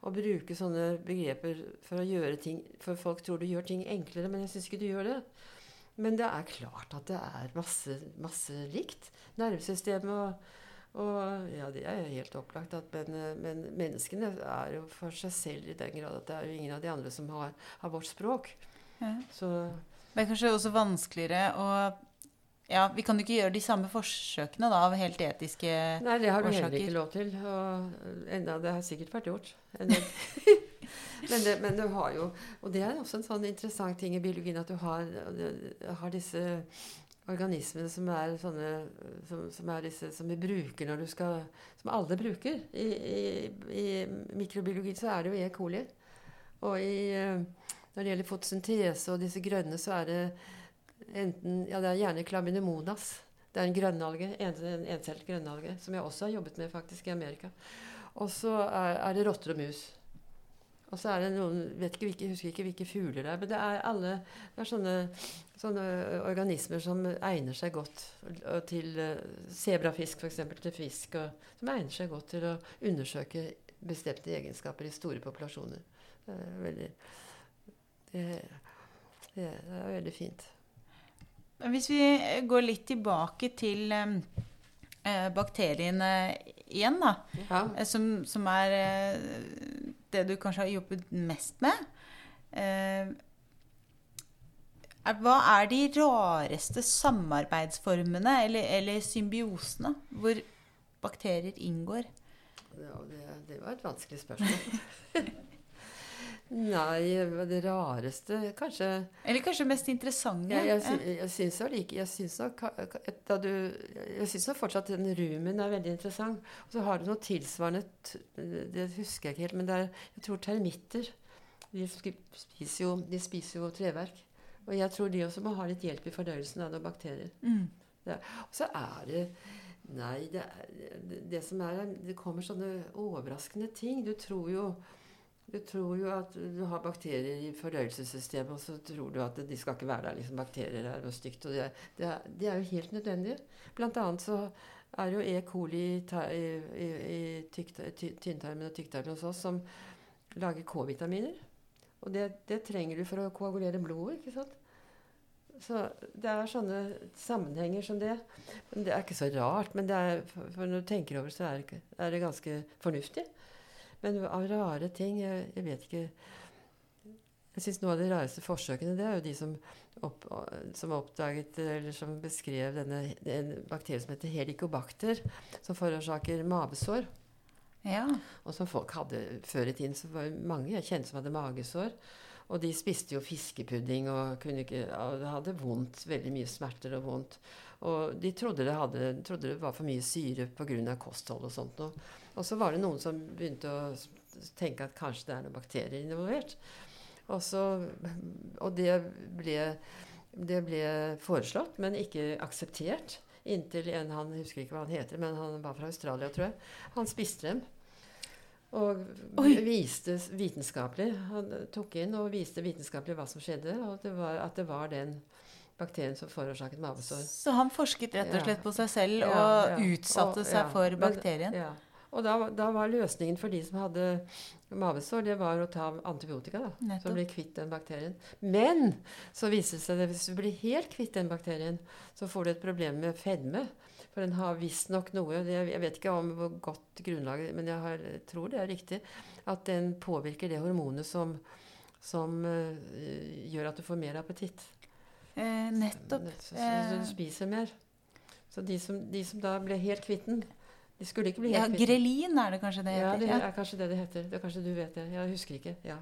å, bruke sånne begreper for å gjøre ting For folk tror du gjør ting enklere, men jeg syns ikke du gjør det. Men det er klart at det er masse, masse likt. Nervesystemet og, og Ja, det er helt opplagt. At, men, men, menneskene er jo for seg selv i den grad at det er jo ingen av de andre som har, har vårt språk. Ja. Så det er kanskje også vanskeligere å ja, Vi kan jo ikke gjøre de samme forsøkene da, av helt etiske årsaker. Nei, det har du heller ikke lov til. Og enda det har sikkert vært gjort. men, det, men, du har jo Og det er også en sånn interessant ting i biologien at du har, har disse organismene som er sånne som, som, er disse som vi bruker når du skal Som alle bruker. I, i, i mikrobiologien så er det jo E. coli. Og i, når det gjelder fotosyntese og disse grønne, så er det enten Ja, det er gjerne klaminemonas, Det er en grønnalge, en, en encelt grønnalge, som jeg også har jobbet med faktisk i Amerika. Og så er, er, det rotter og mus. Og så er det noen vet ikke hvilke, husker ikke hvilke fugler det er, men det er alle det er sånne, sånne organismer som egner seg godt til Sebrafisk, uh, f.eks. til fisk. Og, som egner seg godt til å undersøke bestemte egenskaper i store populasjoner. Det er veldig, det, det er veldig fint. Hvis vi går litt tilbake til eh, bakteriene igjen, da. Ja. Eh, som, som, er eh, det du kanskje har jobbet mest med. Eh, hva er de rareste samarbeidsformene eller, eller symbiosene hvor bakterier inngår? Ja, det, det var et vanskelig spørsmål. Nei, det rareste Kanskje Eller kanskje mest interessante? Ja, jeg, jeg, jeg syns like, jeg syns nok, du, jeg syns fortsatt den rumen er veldig interessant. Og så har du noe tilsvarende Det husker jeg ikke helt, men det er, jeg tror termitter. De spiser, jo, de spiser jo treverk. Og jeg tror de også må ha litt hjelp i fordøyelsen av noen bakterier. Mm. Og så er det Nei, det, det, det som er Det kommer sånne overraskende ting. Du tror jo du tror jo at du har bakterier i fordøyelsessystemet, og så tror du at de skal ikke være der. liksom Bakterier er noe stygt. Og det, er, de er, jo helt nødvendig. Blant annet så er jo E. coli i, i, i tynntarmen og tykktarmen hos oss som lager K-vitaminer. Og det, det, trenger du for å koagulere blodet. ikke sant? Så det er sånne sammenhenger som det. Men Det er ikke så rart. Men er, for, når du tenker over så er det ganske fornuftig. Men av rare ting Jeg, jeg vet ikke Jeg syns noe av de rareste forsøkene det er jo de som, opp, som oppdaget eller som beskrev denne en bakterien som heter helicobacter, som forårsaker mavesår. Ja. Og som folk hadde før i tiden. så var det Mange jeg kjente som hadde magesår. Og de spiste jo fiskepudding og, ikke, og hadde vondt. Veldig mye smerter og vondt. Og de trodde det, hadde, trodde det var for mye syre pga. kosthold og sånt noe. Og så var det noen som begynte å tenke at kanskje det er noen bakterier involvert. Og, så, og det, ble, det ble foreslått, men ikke akseptert. Inntil en han husker ikke hva han heter, men han var fra Australia, tror jeg. Han spiste dem. Og Oi. viste vitenskapelig Han tok inn og viste vitenskapelig hva som skjedde. Og det var, at det var den bakterien som forårsaket mavesår. Så han forsket rett og slett på seg selv ja, og ja, utsatte og, seg for bakterien? Men, Og da, da, var løsningen for de som hadde mavesår, det var å ta antibiotika. da, Nettopp. Så bli kvitt den bakterien. Men så viser det seg at hvis du blir helt kvitt den bakterien, så får du et problem med fedme. For den har visstnok noe Jeg vet ikke om hvor godt grunnlaget men jeg har, tror det er riktig. At den påvirker det hormonet som, som uh, gjør at du får mer appetitt. Eh, nettopp. Så, så, så, du spiser mer. Så de som, de som da ble helt kvitt den de skulle ikke bli helt ja, kvitt. Grelin er det kanskje det heter? Ja, det er kanskje det det heter. Det er kanskje du vet det. Jeg husker ikke. Ja.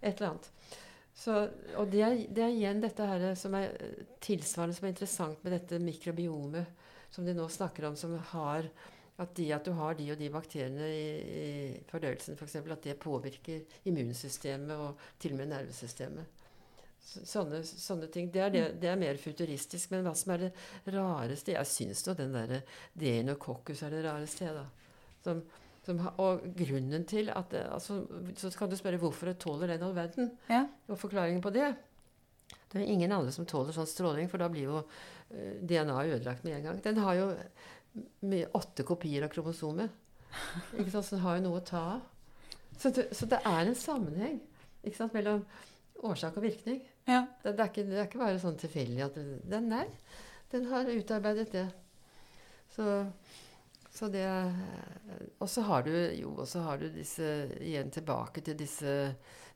Et eller annet. Så, og det er, det er, igjen dette her som er tilsvarende som er interessant med dette mikrobiomet som de nå snakker om, som har at de, at du har de og de bakteriene i, i fordøyelsen, f.eks., for at det påvirker immunsystemet og til og med nervesystemet. Sånne, sånne, ting. Det er, det, det er, mer futuristisk. Men hva som er det rareste Jeg syns jo den derre Deinococcus er det rareste. da. Som, som, og grunnen til at det, altså, Så kan du spørre hvorfor det tåler den all verden. Ja. Og forklaringen på det Det er ingen andre som tåler sånn stråling, for da blir jo uh, DNA ødelagt med en gang. Den har jo med åtte kopier av kromosomet. Ikke sant? Så den har jo noe å ta av. Så, så det er en sammenheng ikke sant, mellom årsak og virkning. Ja. Det, det, er ikke, det, er ikke, bare sånn tilfeldig at den, Nei, den har utarbeidet det. Så, så det Og så har du jo og så har du disse Igjen tilbake til disse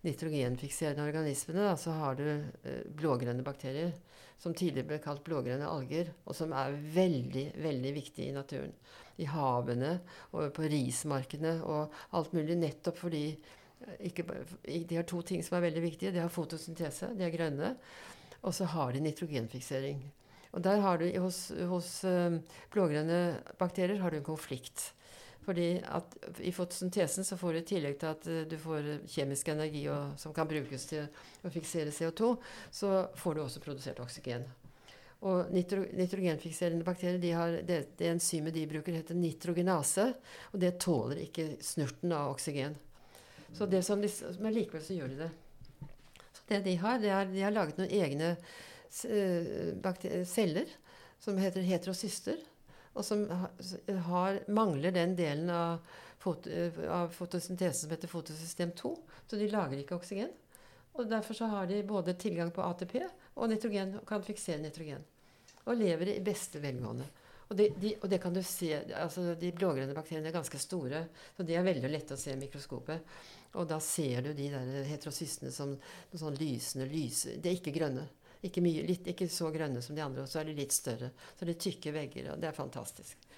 nitrogenfikserende organismene. Da, så har du eh, blågrønne bakterier, som tidligere ble kalt blågrønne alger, og som er veldig, veldig viktige i naturen. I havene og på rismarkene og alt mulig, nettopp fordi ikke, de har to ting som er veldig viktige. De har fotosyntese, de er grønne. Og så har de nitrogenfiksering. Og der har du, hos, hos um, blågrønne bakterier har du en konflikt. Fordi at I fotosyntesen så får du i tillegg til at uh, du får kjemisk energi og, som kan brukes til å fiksere CO2, så får du også produsert oksygen. Og nitro, Nitrogenfikserende bakterier de har, det, det enzymet de bruker, heter nitrogenase. Og det tåler ikke snurten av oksygen. Så det som de, men likevel så gjør de det. Så det de har, det er de har laget noen egne celler som heter heterocyster, og som har, mangler den delen av, fot, av fotosyntesen som heter fotosystem 2. Så de lager ikke oksygen. Og derfor så har de både tilgang på ATP og nitrogen, og kan fiksere nitrogen. Og lever i beste velgående. Og, de, de, og det kan du se, altså De blågrønne bakteriene er ganske store, så de er veldig lette å se i mikroskopet. Og da ser du de der heterosystene som sånn lysende lyse De er ikke grønne. Ikke, mye, litt, ikke, så grønne som de andre, og så er de litt større. Så det er tykke vegger, og det er fantastisk.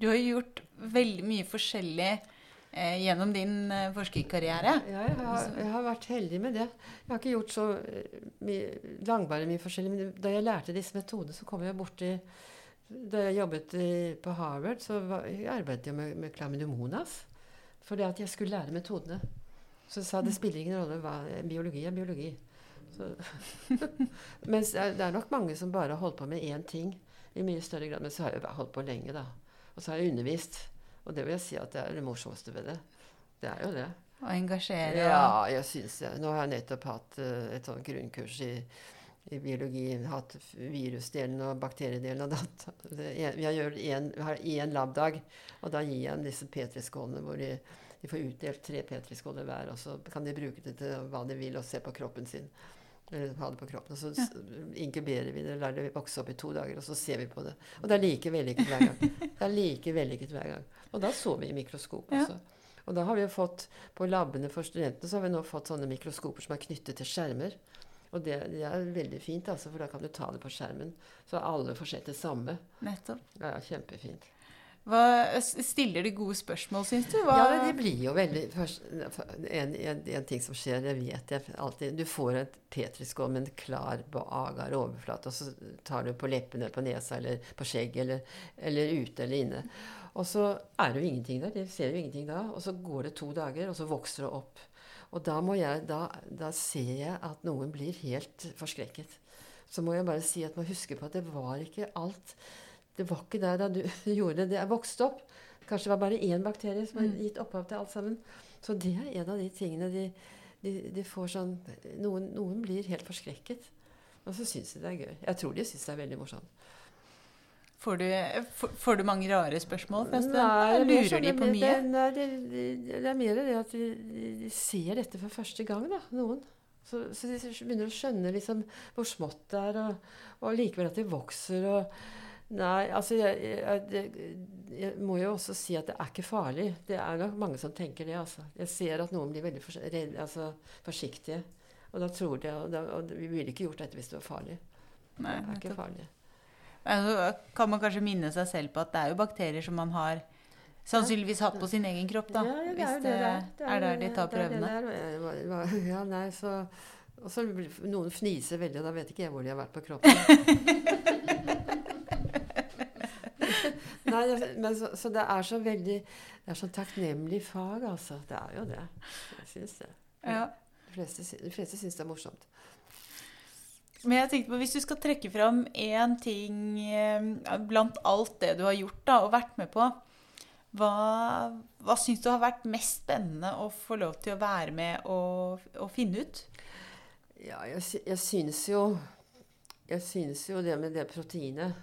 Du har gjort veldig mye forskjellig eh, gjennom din eh, forskerkarriere. Ja, jeg har, jeg har, vært heldig med det. Jeg har ikke gjort så mye, langbare mye forskjellig. Men da jeg lærte disse metodene, så kom jeg borti Da jeg jobbet i, på Harvard, så var, jeg arbeidet jeg med, med chlamydomonas. Fordi at jeg skulle lære metodene. Så sa det spiller ingen rolle hva Biologi er biologi. Mens det er nok mange som bare har holdt på med én ting i mye større grad. Men så har jeg holdt på lenge, da. Og så har jeg undervist. Og det vil jeg si at det er det morsomste ved det. Det er jo det. Å engasjere Ja, jeg syns det. Nå har jeg nettopp hatt uh, et sånt grunnkurs i, i biologi. Hatt virusdelen og bakteriedelen av data. vi har én labdag, og da gir jeg dem disse Petri-skålene hvor de, de, får utdelt tre Petri-skåler hver. Og så kan de bruke det til hva de vil, og se på kroppen sin. Eller ha det på kroppen. Og så ja. inkuberer vi det, lar det vokse opp i to dager, og så ser vi på det. Og det er like vellykket hver gang. Det er like vellykket hver gang. Og da så vi i mikroskop også. Ja. Og da har vi jo fått, på labene for studentene så har vi nå fått sånne mikroskoper som er knyttet til skjermer. Og det, det, er veldig fint, altså, for da kan du ta det på skjermen. Så alle får sett det samme. Nettopp. Ja, kjempefint. Hva, stiller de gode spørsmål, syns du? Hva? Ja, det blir jo veldig først, en, en, en, ting som skjer, det vet jeg alltid. Du får et petriskål med en klar, agar overflate, og så tar du på leppene, på nesa eller på skjegget, eller, eller ute eller inne. Og så er det jo ingenting der. De ser jo ingenting da. Og så går det to dager, og så vokser det opp. Og da, jeg, da, da ser jeg at noen blir helt forskrekket. Så må jeg bare si at man husker på at det var ikke alt Det var ikke der da du gjorde det. Det er vokst opp. Kanskje det var bare én bakterie som har gitt opphav til alt sammen. Så det er en av de tingene de, de, de får sånn noen, noen, blir helt forskrekket. Og så syns de det er gøy. Jeg tror de syns det er veldig morsomt. Får du, får, du mange rare spørsmål? Nei, Lurer det er de sånn- på mye? Det, det, det, det er mer det at de, ser dette for første gang, da, noen. Så, så de begynner å skjønne liksom hvor smått det er, og, og likevel at de vokser. og Nei, altså jeg, jeg, jeg, jeg må jo også si at det er ikke farlig. Det er nok mange som tenker det. altså. Jeg ser at noen blir veldig for, redd, altså, forsiktige. Og da tror de, og, da, og vi ville ikke gjort dette hvis det var farlig. Nei, det er ikke farlig. Altså, kan man kanskje minne seg selv på at det er jo bakterier som man har sannsynligvis hatt på sin egen kropp, da. Ja, det hvis er det, det. Det er der de det- tar det det prøvene. var- var- Ja, nei, så og så noen fniser veldig, og da vet ikke jeg hvor de har vært på kroppen. nei, men så, så det er så veldig Det er så takknemlig fag, altså. Det er jo det. Jeg syns det. Ja. De fleste, de fleste syns det er morsomt. Men jeg tenkte på, hvis du skal trekke fram én ting eh, blant alt det du har gjort da, og vært med på, hva, hva syns du har vært mest spennende å få lov til å være med og, og finne ut? Ja, jeg, jeg syns jo Jeg syns jo det med det proteinet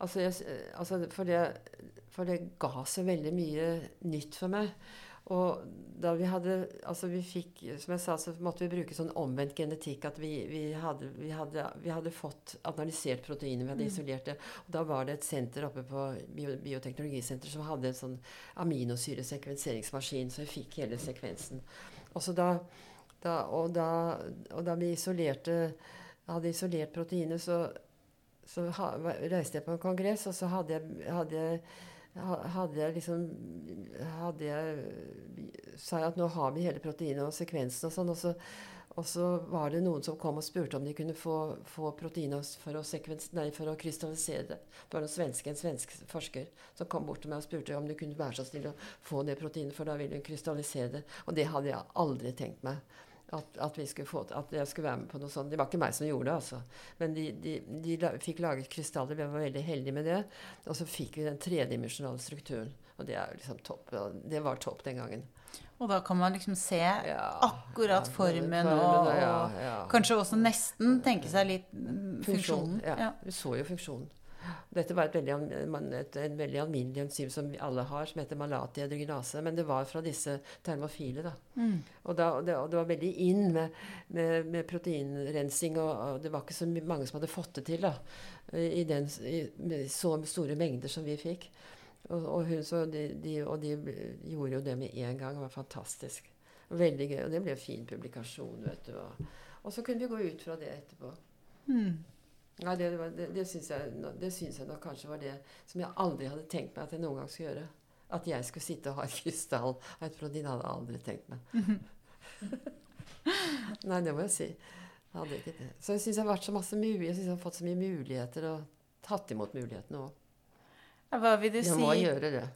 Altså, jeg, altså for, det, for det ga så veldig mye nytt for meg. Og da vi hadde Altså, vi fikk Som jeg sa, så måtte vi bruke sånn omvendt genetikk. At vi, vi, hadde, vi, hadde, vi hadde fått analysert proteinet, vi hadde Mm. isolert det. Og da var det et senter oppe på bio, Bioteknologisenteret som hadde en sånn aminosyresekvenseringsmaskin, så vi fikk hele sekvensen. Og så da, da, og, da, og da vi isolerte hadde isolert proteinet, så, så ha, reiste jeg på en kongress, og så hadde jeg, hadde jeg hadde jeg liksom hadde jeg, sa jeg at nå har vi hele proteinet og sekvensen og sånn. Og så, og så var det noen som kom og spurte om de kunne få, få proteinet for å, nei, for å krystallisere det. Det var en svenske, en svensk forsker som kom bort til meg og spurte om du kunne være så snill å få det proteinet, for da ville hun krystallisere det. Og det hadde jeg aldri tenkt meg. At, at, vi skulle få, at jeg skulle være med på noe sånt. Det var ikke meg som gjorde det, altså. Men de, de, de la, fikk laget krystaller. Vi var veldig heldige med det. Og så fikk vi den tredimensjonale strukturen. Og det er liksom topp. og Det var topp den gangen. Og da kan man liksom se Ja, akkurat ja, formen formen, og, og ja. kanskje også nesten tenke seg litt funksjonen. Ja, Ja. Vi så jo funksjonen. Dette var et veldig, et, en veldig alminnelig enzym som alle har, som heter malatihydrogenase. Men det var fra disse termofile. da. Mm. Og, da, og, det, og det var veldig inn med, med, med proteinrensing, og, og det var ikke så mange som hadde fått det til da, i, den, i med så store mengder som vi fikk. Og, og, hun, så de, de, og de gjorde jo det med en gang. Det var fantastisk. Veldig gøy. Og det ble en fin publikasjon. vet du. Og, og så kunne vi gå ut fra det etterpå. Mm. Nei, det, det, det syns jeg, det syns jeg nok kanskje var det som jeg aldri hadde tenkt meg at jeg noen gang skulle gjøre. At jeg skulle sitte og ha et krystall av et protein, hadde jeg aldri tenkt meg. Nei, det må jeg si. Jeg hadde ikke det. Så jeg syns jeg har vært så masse mulig, jeg synes jeg har fått så mye muligheter og tatt imot mulighetene òg. Hva vil du Jeg si må gjøre det.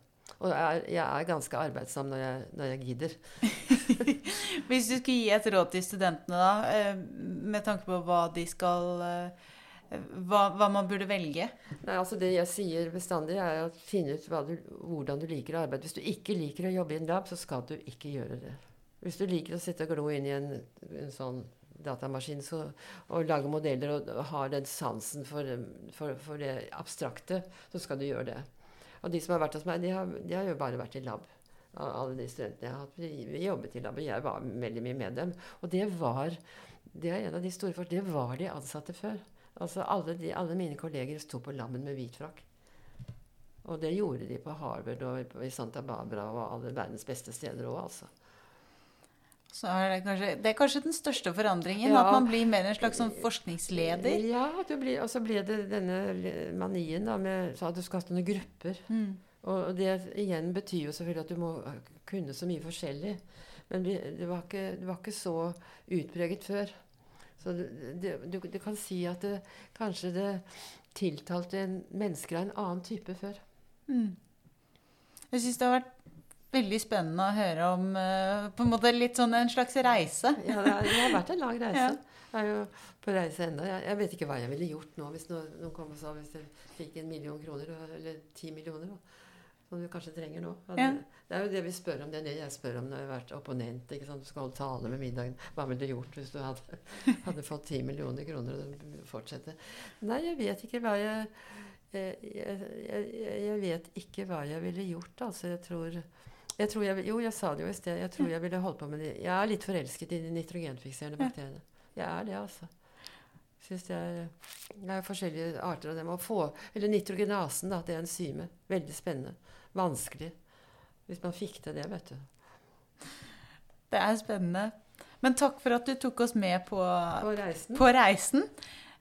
Og jeg er, jeg er ganske arbeidsom når jeg, når jeg gidder. Hvis du skulle gi et råd til studentene, da, eh, med tanke på hva de skal eh, hva, hva man burde velge? Nei, altså Det jeg sier bestandig, er å finne ut du, hvordan du liker å arbeide. Hvis du ikke liker å jobbe i en lab, så skal du ikke gjøre det. Hvis du liker å sitte og glo inn i en, en sånn datamaskin så, og lage modeller og, og har den sansen for, for, for det abstrakte, så skal du gjøre det. Og de som har vært hos meg, de har, de har jo bare vært i lab. Alle de studentene jeg har hatt. Vi jobbet i lab, og jeg var veldig mye med dem. Og det var det er en av de store for, Det var de ansatte før. Altså alle, de, alle mine kolleger sto på lammen med hvit frakk. Og det gjorde de på Harvard og i Santa Barbara og alle verdens beste steder òg, altså. Så er det, kanskje, det er kanskje den største forandringen? Ja. At man blir mer en slags sånn forskningsleder? Ja, du blir, og så ble det denne manien da, med så at du skal ha sånne grupper. Mm. Og det igjen betyr jo selvfølgelig at du må kunne så mye forskjellig. Men det, var ikke, det var ikke så utpreget før. Så det, du, du kan si at det, kanskje det tiltalte en mennesker av en annen type før. Mm. Jeg syns det har vært veldig spennende å høre om eh, på en måte litt sånn en slags reise. Ja, det, har, det har vært en lang reise. Ja. Jeg er jo på reise ennå. Jeg, jeg vet ikke hva jeg ville gjort nå hvis noen, noen kom og sa hvis jeg fikk en million kroner, eller ti millioner, da, som du kanskje trenger nå. Ja. Det er jo det vi spør om. Det er det jeg spør om når jeg har vært opponent. ikke sant? Du skal holde tale med middagen. Hva ville du gjort hvis du hadde, hadde fått ti millioner kroner og fortsette? Nei, jeg vet ikke hva jeg jeg, jeg, jeg vet ikke hva jeg ville gjort, altså. Jeg tror, jeg tror jeg, Jo, jeg sa det jo i sted. Jeg tror jeg ville holdt på med det. Jeg er litt forelsket i de nitrogenfikserende bakteriene. Jeg er det, altså. Synes det er, det er forskjellige arter av dem. Å få, eller nitrogenasen, da, det enzymet. Veldig spennende. Vanskelig. Hvis man fikk til det, vet du. Det er spennende. Men takk for at du tok oss med på, På reisen. på reisen.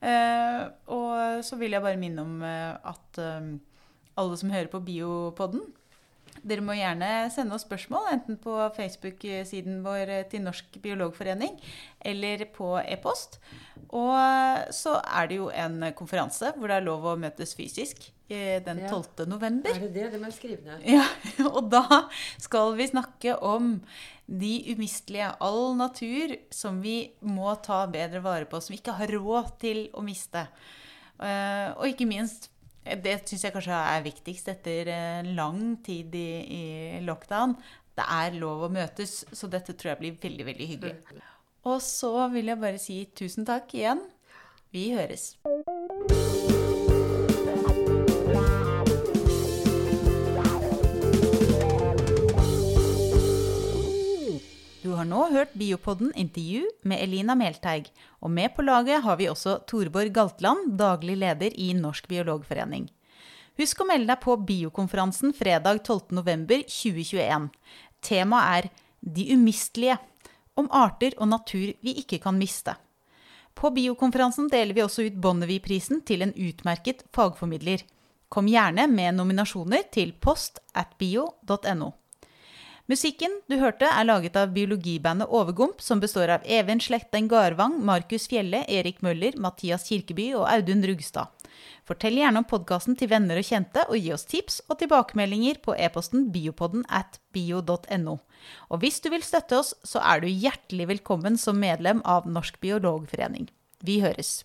Eh, og så vil jeg bare minne om eh, at eh, alle som hører på Biopodden, dere må gjerne sende oss spørsmål, enten på Facebook-siden vår til Norsk biologforening eller på e-post. Og så er det jo en konferanse hvor det er lov å møtes fysisk eh, den Ja. 12. november. Er det det? Det må jeg skrive ned. Ja, og da skal vi snakke om de umistelige, all natur som vi må ta bedre vare på, som vi ikke har råd til å miste. Eh, og ikke minst, det syns jeg kanskje er viktigst etter lang tid i, i lockdown. Det er lov å møtes, så dette tror jeg blir veldig, veldig hyggelig. Og så vil jeg bare si tusen takk igjen. Vi høres. Du har nå hørt Biopodden intervju med Elina Melteig, og med på laget har vi også Torborg Galtland, daglig leder i Norsk biologforening. Husk å melde deg på biokonferansen fredag 12.11.2021. Temaet er De umistelige, om arter og natur vi ikke kan miste. På biokonferansen deler vi også ut Bonnevie-prisen til en utmerket fagformidler. Kom gjerne med nominasjoner til post at bio.no. Musikken du hørte er laget av biologibandet Overgump, som består av Even Slekten Garvang, Markus Fjelle, Erik Møller, Mathias Kirkeby og Audun Rugstad. Fortell gjerne om podkasten til venner og kjente, og gi oss tips og tilbakemeldinger på e-posten biopodden at bio.no. Og hvis du vil støtte oss, så er du hjertelig velkommen som medlem av Norsk biologforening. Vi høres.